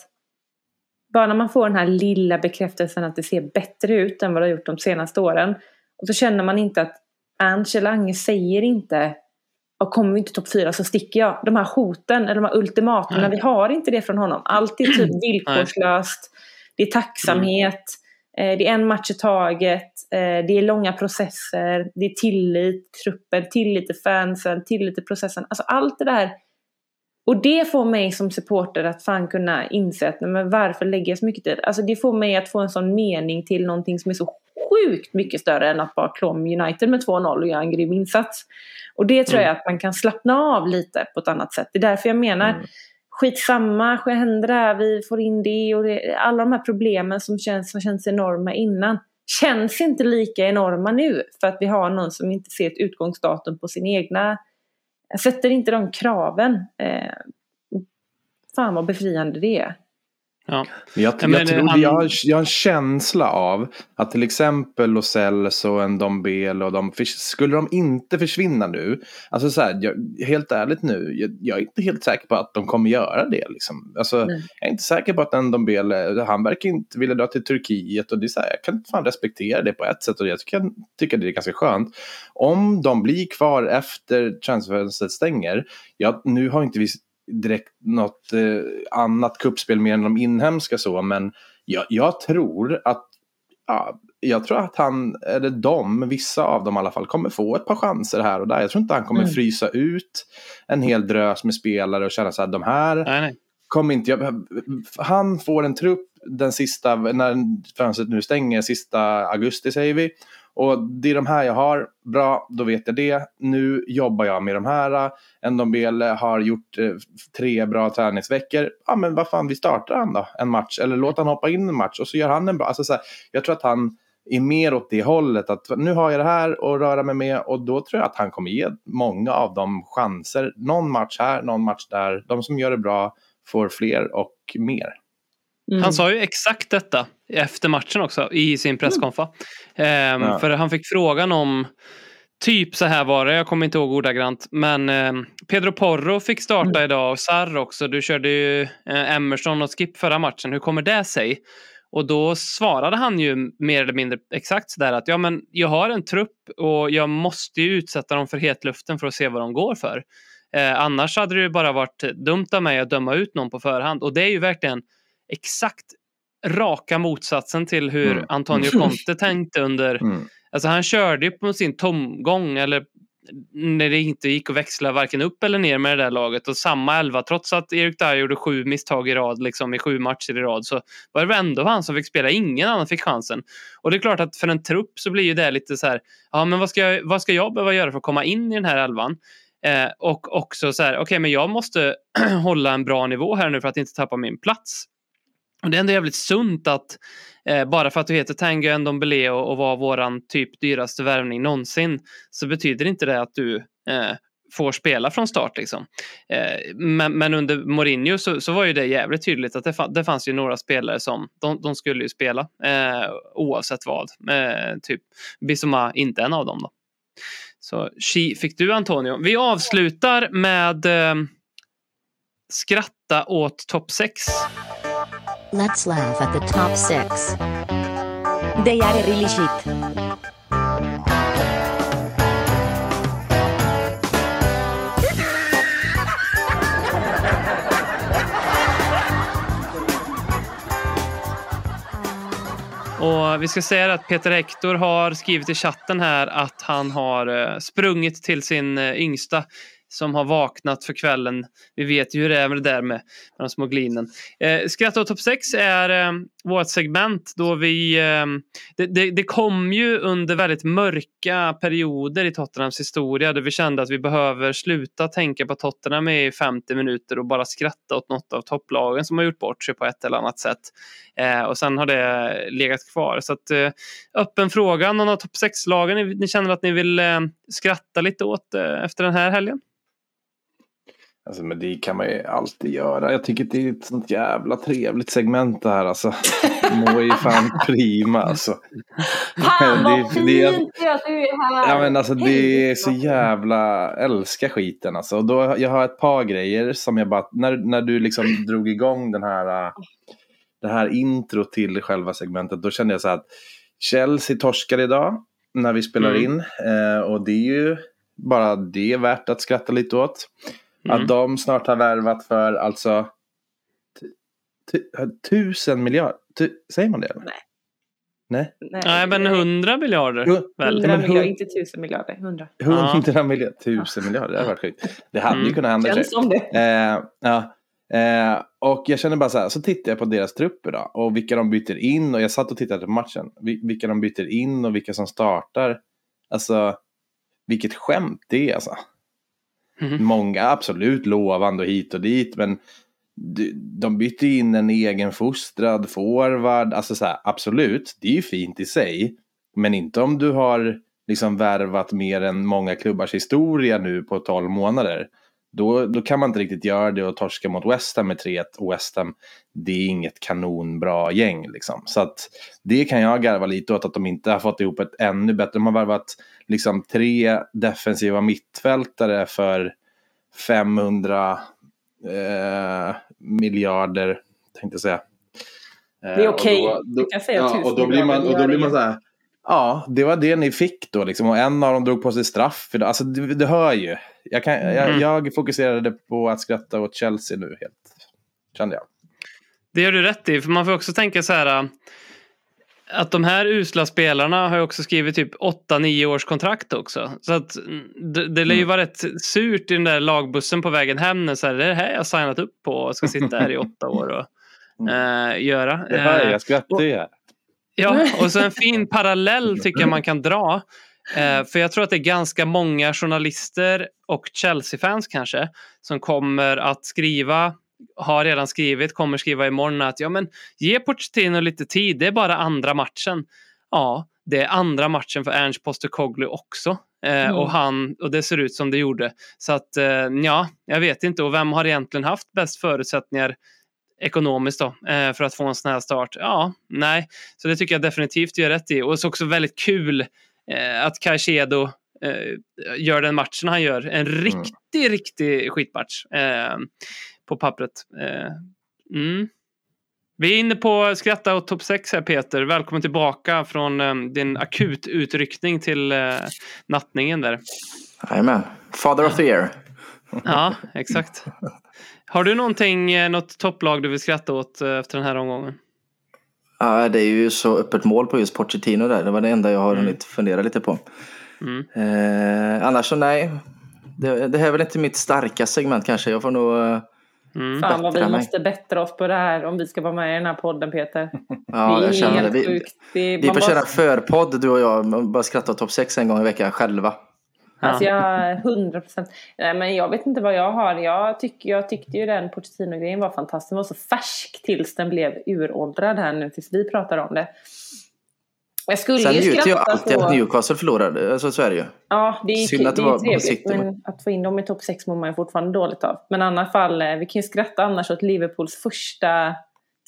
bara när man får den här lilla bekräftelsen att det ser bättre ut än vad det har gjort de senaste åren. Och så känner man inte att Ernst Ange säger inte och kommer vi inte topp fyra så sticker jag. De här hoten eller de här ultimaterna, vi har inte det från honom. Allt är typ [CLEARS THROAT] villkorslöst. Det är tacksamhet. eh, Det är en match i taget. eh, Det är långa processer. Det är tillit till truppen, tillit till fansen, tillit till processen. Alltså allt det där. Och det får mig som supporter att fan kunna inse att men varför lägger jag så mycket tid? Alltså det får mig att få en sån mening till någonting som är så sjukt mycket större än att bara klå om United med 2-0 och göra en grym insats. Och det tror jag att man kan slappna av lite på ett annat sätt. Det är därför jag menar, Mm. skitsamma, händer där, vi får in det och det, alla de här problemen som känns, som känns enorma innan känns inte lika enorma nu för att vi har någon som inte ser ett utgångsdatum på sin egna, sätter inte de kraven. Eh, fan vad befriande det är. Ja. Jag, Ja, jag, men, tror, han- jag, har, jag har en känsla av att till exempel Lo Celso och en Dombele och de, skulle de inte försvinna nu, alltså så här, jag, helt ärligt nu, jag, jag är inte helt säker på att de kommer göra det. Liksom. Alltså, jag är inte säker på att en Dombele, han verkar inte vilja dra till Turkiet och det är så här, jag kan fan respektera det på ett sätt och jag kan tycka det är ganska skönt. Om de blir kvar efter transferfönstret stänger, ja, nu har inte vi direkt något eh, annat kuppspel mer än de inhemska så, men jag, jag tror att ja, jag tror att han, eller de, vissa av dem i alla fall, kommer få ett par chanser här och där. Jag tror inte han kommer Mm. frysa ut en hel drös med spelare och känna så här, de här Nej, nej. kommer inte jag, Han får en trupp den sista, när fönstret nu stänger, sista augusti säger vi. Och det är de här jag har, bra, då vet jag det. Nu jobbar jag med de här. Ndombele har gjort eh, tre bra träningsveckor. Ja men vad fan, vi startar han då, en match. Eller låt han hoppa in en match och så gör han en bra. Alltså, så här, jag tror att han är mer åt det hållet. Att nu har jag det här att röra mig med och då tror jag att han kommer ge många av dem chanser. Någon match här, någon match där. De som gör det bra får fler och mer. Mm. Han sa ju exakt detta efter matchen också i sin presskonfa. Ehm, Ja. För han fick frågan om Typ så här var det, jag kommer inte ihåg ordagrant. Men ehm, Pedro Porro fick starta idag och Sarr också. Du körde ju eh, Emerson och Skip förra matchen. Hur kommer det sig? Och då svarade han ju mer eller mindre exakt sådär att ja men jag har en trupp och jag måste ju utsätta dem för hetluften för att se vad de går för. Eh, annars hade det ju bara varit dumt av mig att döma ut någon på förhand. Och det är ju verkligen exakt raka motsatsen till hur Mm. Antonio Conte tänkte under... Mm. Alltså han körde ju på sin tomgång eller när det inte gick att växla varken upp eller ner med det där laget och samma elva trots att Erik Dyer gjorde sju misstag i rad liksom i sju matcher i rad så var det ändå han som fick spela. Ingen annan fick chansen. Och det är klart att för en trupp så blir ju det lite så här ja men vad ska jag, vad ska jag behöva göra för att komma in i den här elvan? Eh, och också så här, okej men jag måste [CLEARS THROAT] hålla en bra nivå här nu för att inte tappa min plats. Och det är ändå jävligt sunt att eh, bara för att du heter Tango Ndombele och, och var våran typ dyraste värvning någonsin så betyder inte det att du eh, får spela från start. Liksom. Eh, men, men, under Mourinho så, så, var ju det jävligt tydligt att det, fa det fanns ju några spelare som de, de skulle ju spela eh, oavsett vad. Eh, typ Bissoma inte en av dem. Då. Så Chi fick du Antonio. Vi avslutar med eh, skratta åt topp 6. Let's laugh at the top six. They are really shit. Och vi ska säga att Peter Hector har skrivit i chatten här att han har eh, sprungit till sin eh, yngsta som har vaknat för kvällen. Vi vet ju hur det är med det där med, med de små glinen. Eh, Skratta och topp 6 är eh, vårt segment då vi... Eh, det, det, det, kom ju under väldigt mörka perioder i Tottenhams historia där vi kände att vi behöver sluta tänka på Tottenham i 50 minuter och bara skratta åt något av topplagen som har gjort bort sig på ett eller annat sätt. Eh, och sen har det legat kvar. Så att, eh, öppen fråga, någon av topp 6-lagen ni, ni, känner att ni vill eh, skratta lite åt eh, efter den här helgen? Alltså, men det kan man ju alltid göra. Jag tycker det är ett sånt jävla trevligt segment det här alltså. [LAUGHS] Mår ju fan prima alltså. Fan vad det, fint det, att du är här. Ja men alltså det är så jävla, älskar skiten alltså. Och då, jag har ett par grejer som jag bara, när, när du liksom drog igång den här, det här intro till själva segmentet. Då kände jag så här att Chelsea torskar idag när vi spelar Mm. in. Eh, och det är ju bara det är värt att skratta lite åt. Mm. Att de snart har värvat för alltså tu- tu- tusen miljarder. Tu, säger man det? Eller? Nej. Nej? Nej, men 100 miljarder. Jo, Väl? 100 men miljarder, inte tusen miljarder. 100. Hundra miljarder. Tusen miljarder. Det hade varit sjukt. Det hade ju Mm. kunnat hända. sig. Känns som det. Eh, ja. Eh, och jag känner bara så här, så tittar jag på deras trupp idag och vilka de byter in och jag satt och tittade på matchen. Vi- Vilka de byter in och vilka som startar. Alltså, vilket skämt det är alltså. Mm. Många absolut lovande och hit och dit, men de, de bytte in en egen fostrad forward. Alltså så här, absolut, det är ju fint i sig. Men inte om du har liksom värvat mer än många klubbars historia nu på 12 månader. Då, då kan man inte riktigt göra det och torska mot West Ham med 3-1. Och West Ham, det är inget kanonbra gäng liksom. Så att det kan jag garva lite åt att de inte har fått ihop ett ännu bättre. De har varvat liksom tre defensiva mittfältare för 500 eh, miljarder, tänkte jag säga. Eh, Det är okej. och då- Du kan säga ja, tusen och då blir man, och då blir man så här. Ja, det var det ni fick då liksom. Och en av dem drog på sig straff. Alltså, du, du hör ju. Jag, kan, Mm. jag fokuserade på att skratta åt Chelsea nu helt. Kände jag. Det gör du rätt i, för man får också tänka så här äh, att de här usla spelarna har ju också skrivit typ 8-9 års kontrakt också. Så att mm, det, det lär ju Mm. vara rätt surt i den där lagbussen på vägen hem. när Så här, det är det här jag signat upp på och ska sitta här i åtta år och äh, [LAUGHS] göra. Det hör jag, Eh, jag skrattar ju här. Ja, och så en fin parallell tycker jag man kan dra. Eh, för jag tror att det är ganska många journalister och Chelsea-fans kanske som kommer att skriva, har redan skrivit, kommer skriva imorgon att ja men ge Pochettino lite tid, det är bara andra matchen. Ja, det är andra matchen för Ernst Postecoglou också. Eh, Mm. och, han, och det ser ut som det gjorde. Så att eh, ja, jag vet inte. Och vem har egentligen haft bäst förutsättningar ekonomiskt då, eh, för att få en sån här start? Ja, nej. Så det tycker jag definitivt gör rätt i. Och så också väldigt kul att Caicedo eh, gör den matchen han gör. En riktig, riktig skitmatch eh, på pappret. Eh, mm. Vi är inne på skratta och topp 6 här Peter. Välkommen tillbaka från eh, din akututryckning till eh, nattningen där. Jajamän. Father of the year. Ja, exakt. Har du någonting, eh, något topplag du vill skratta åt eh, efter den här omgången? Ja, det är ju så öppet mål på just Pochettino där. Det var det enda jag har Mm. hunnit fundera lite på. Mm. Eh, annars så nej. Det, det här är väl inte mitt starka segment kanske. Jag får nog... eh, Mm. Fan vad vi mig. måste bättra oss på det här om vi ska vara med i den här podden Peter. [LAUGHS] Ja, det är jag känner det. helt Vi, sjukt. Det vi får bara- köra en förpodd du och jag. Bara skratta topp 6 en gång i veckan själva. Alltså jag 100 procent. Men jag vet inte vad jag har. Jag, tyck, jag tyckte ju den Pochettino-grejen var fantastisk. Den var så färsk tills den blev uråldrad här nu tills vi pratar om det. Jag skulle Sen ju njuter jag alltid att så... Newcastle förlorade. Alltså, så är det ju. Ja, det är, Synd att det det var på trevligt. City, men att få in dem i topp 6 mår man ju fortfarande dåligt av. Men i alla fall, eh, vi kan ju skratta annars åt Liverpools första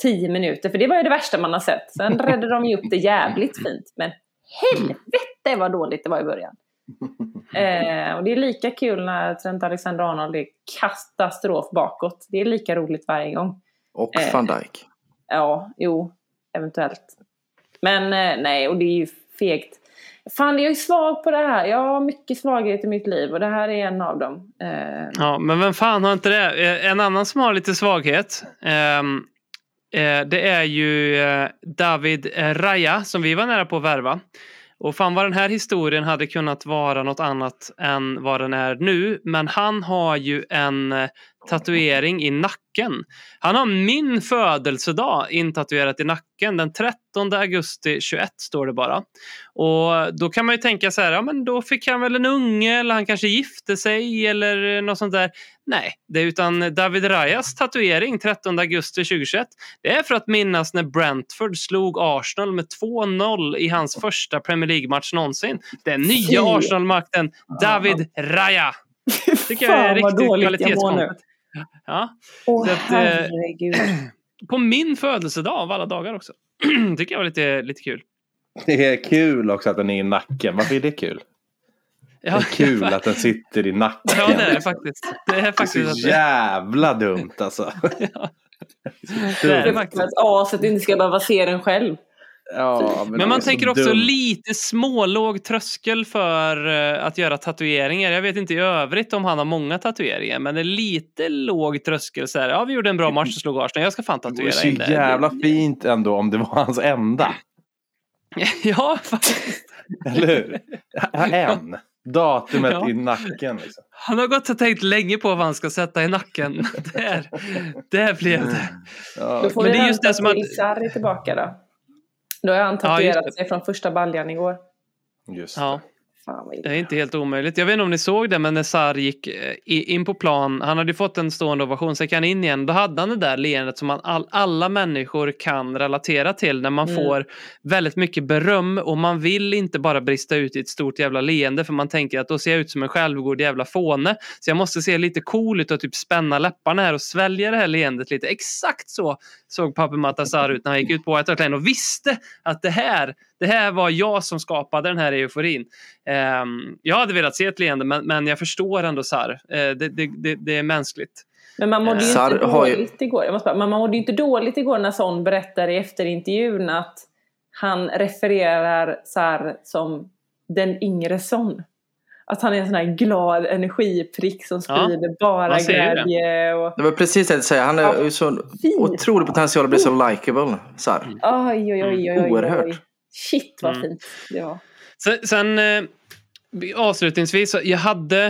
10 minuter. För det var ju det värsta man har sett. Sen [LAUGHS] räddade de ju upp det jävligt fint. Men helvete vad dåligt det var i början. [LAUGHS] Eh, och det är lika kul när Trent Alexander-Arnold är katastrof bakåt. Det är lika roligt varje gång. Och Eh. van Dijk. Ja, jo, eventuellt. Men eh, nej, och det är ju fegt. Fan, jag är svag på det här. Jag har mycket svaghet i mitt liv och det här är en av dem. Eh, Ja, men vem fan har inte det? Eh, En annan som har lite svaghet. ehm, eh, det är ju David Raya som vi var nära på att värva. Och fan vad den här historien hade kunnat vara något annat än vad den är nu. Men han har ju en eh, tatuering i nacken. Han har min födelsedag intatuerat i nacken. Den 13 augusti 21 står det bara. Och då kan man ju tänka så här, ja men då fick han väl en unge eller han kanske gifte sig eller något sånt där. Nej, det är utan David Rayas tatuering 13 augusti 2021. Det är för att minnas när Brentford slog Arsenal med 2-0 i hans första Premier League-match någonsin. Den nya. Arsenal-makten David Raya. Tycker jag är riktigt dåligt Ja, Åh Så att, eh, herregud. [CLEARS THROAT] på min födelsedag av alla dagar också. [CLEARS THROAT] Tycker jag var lite, lite kul. Det är kul också att den är i nacken. Varför är det kul? Det Ja, är kul att den sitter i nacken. Ja, det är det faktiskt. Det är Det är faktiskt att så det- jävla dumt alltså. [LAUGHS] det är det För faktiskt. att aset inte ska behöva se den själv. Ja, Men det man tänker också dumt. lite smålåg tröskel för eh, att göra tatueringar. Jag vet inte i övrigt om han har många tatueringar, men det är lite låg tröskel. Så här, ja, vi gjorde en bra match och slog Arsenal. Jag ska fan Det tatuera så in det. jävla fint ändå om det var hans enda. [LAUGHS] Ja, faktiskt. Eller hur? [LAUGHS] En. Datumet Ja. i nacken. Liksom. Han har gått och tänkt länge på vad han ska sätta i nacken. [LAUGHS] Där, där blev det. Ja, Då får Men vi det är just vänta det som att- till Sarri är tillbaka då. Då har han Ja, tatuerat det. sig från första baljan igår. just Ja. Fan vad Det är inte helt omöjligt. Jag vet inte om ni såg det, men när Sarr gick eh, in på plan, han hade ju fått en stående ovation, så gick han in igen. Då hade han det där leendet som man all, alla människor kan relatera till när man Mm. får väldigt mycket beröm och man vill inte bara brista ut i ett stort jävla leende för man tänker att då ser jag ut som en självgod jävla fåne. Så jag måste se lite cool ut och typ spänna läpparna här och svälja det här leendet lite. Exakt så såg Papi Matasar ut när han gick ut på White Hart Lane och visste att det här, det här var jag som skapade den här euforin. Ehm, jag hade velat se ett leende men, men jag förstår ändå Sarr. Eh, det, det, det, det är mänskligt. Men man mådde ju inte har ju- dåligt igår. Jag måste bara, man mådde ju inte dåligt igår när Son berättar i efterintervjun att han refererar Sarr som den yngre Son. Att han är en sån här glad energiprick som Ja, sprider bara man ser ju det. glädje. Och... Det var precis det jag säga. Han har Ja, så otrolig potential att bli så likable. Sarr. Oj, oj, oj, oj, oj, oj. Oerhört. Shit vad Mm. fint det var. Sen, sen eh, avslutningsvis, jag hade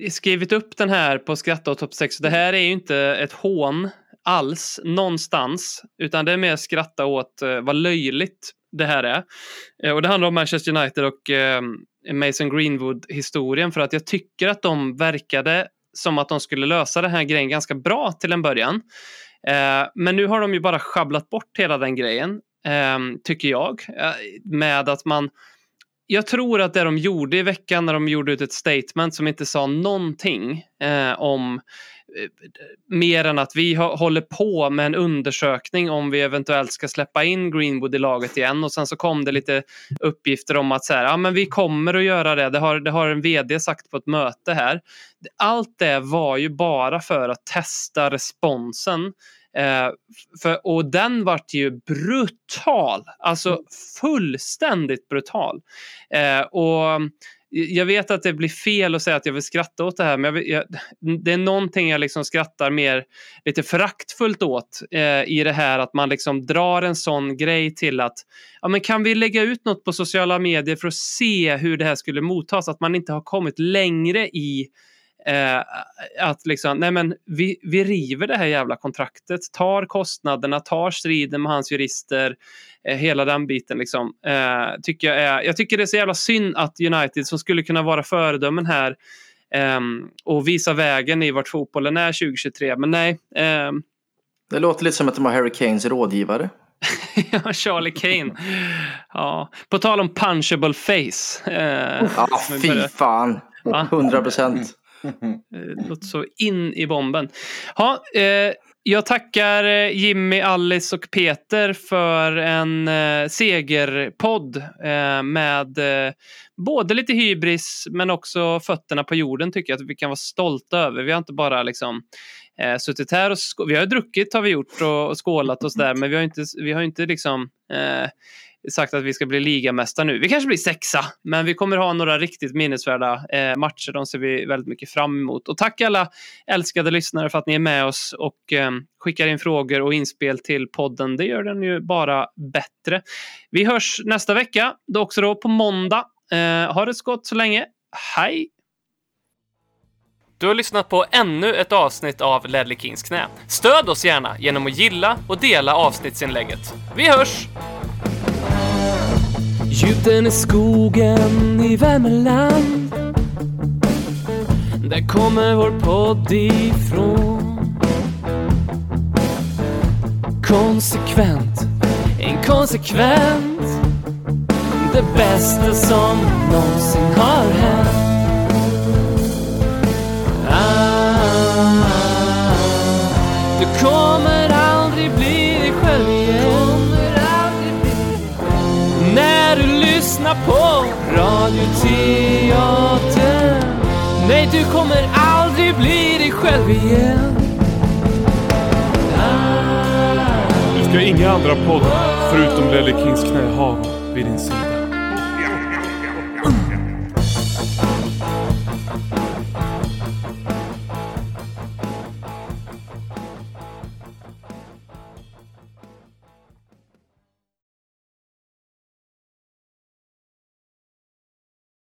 eh, skrivit upp den här på Skratta och topp 6. Det här är ju inte ett hån alls någonstans, utan det är mer skratta åt eh, vad löjligt det här är. Och det handlar om Manchester United och Mason Greenwood-historien för att jag tycker att de verkade som att de skulle lösa den här grejen ganska bra till en början. Men nu har de ju bara schabblat bort hela den grejen, Ehm, tycker jag, eh, med att man jag tror att det de gjorde i veckan när de gjorde ut ett statement som inte sa någonting eh, om eh, mer än att vi håller på med en undersökning om vi eventuellt ska släppa in Greenwood i laget igen och sen så kom det lite uppgifter om att så här, ja, men vi kommer att göra det. Det har, det har en vd sagt på ett möte här. Allt det var ju bara för att testa responsen Eh, för, och den vart ju brutal, alltså fullständigt brutal. Eh, och jag vet att det blir fel att säga att jag vill skratta åt det här, men jag, vill- jag, det är någonting jag liksom skrattar mer lite föraktfullt åt eh, i det här att man liksom drar en sån grej till att ja, men kan vi lägga ut något på sociala medier för att se hur det här skulle mottas? Att man inte har kommit längre i Eh, att liksom, nej men vi, vi river det här jävla kontraktet, tar kostnaderna, tar striden med hans jurister, eh, hela den biten liksom. Eh, tycker jag, är, jag tycker det är så jävla synd att United som skulle kunna vara föredömen här ehm, och visa vägen i vart fotbollen är 2023, men nej. ehm, Det låter lite som att de har Harry Kanes rådgivare. [LAUGHS] Ja, Charlie Kane. Ja. På tal om punchable face. Eh, Ja, vi fy börjar- fan. Va? 100 procent. [LAUGHS] Eh, låter så in i bomben. Ja, eh, jag tackar eh, Jimmy, Alice och Peter för en eh, segerpodd eh, med eh, både lite hybris men också fötterna på jorden tycker jag att vi kan vara stolta över. Vi har inte bara liksom eh, suttit här och vi har druckit har vi gjort och, och skålat och sådär [LAUGHS] men vi har inte, vi har inte liksom sagt att vi ska bli ligamästare nu. Vi kanske blir sexa, men vi kommer ha några riktigt minnesvärda eh, matcher. De ser vi väldigt mycket fram emot. Och tack alla älskade lyssnare för att ni är med oss och eh, skickar in frågor och inspel till podden. Det gör den ju bara bättre. Vi hörs nästa vecka, då också då på måndag. Eh, ha det så gott så länge. Hej! Du har lyssnat på ännu ett avsnitt av Ledley Kings knä. Stöd oss gärna genom att gilla och dela avsnittsinlägget. Vi hörs! Gjuten i skogen i Värmeland Där kommer vår podd ifrån. Konsekvent, inkonsekvent Det bästa som någonsin har hänt. Ah, Du kommer lyssna på Radioteatern Nej, du kommer aldrig bli dig själv igen Du ska inga andra poddar förutom Lelle Kings knä ha vid din sida.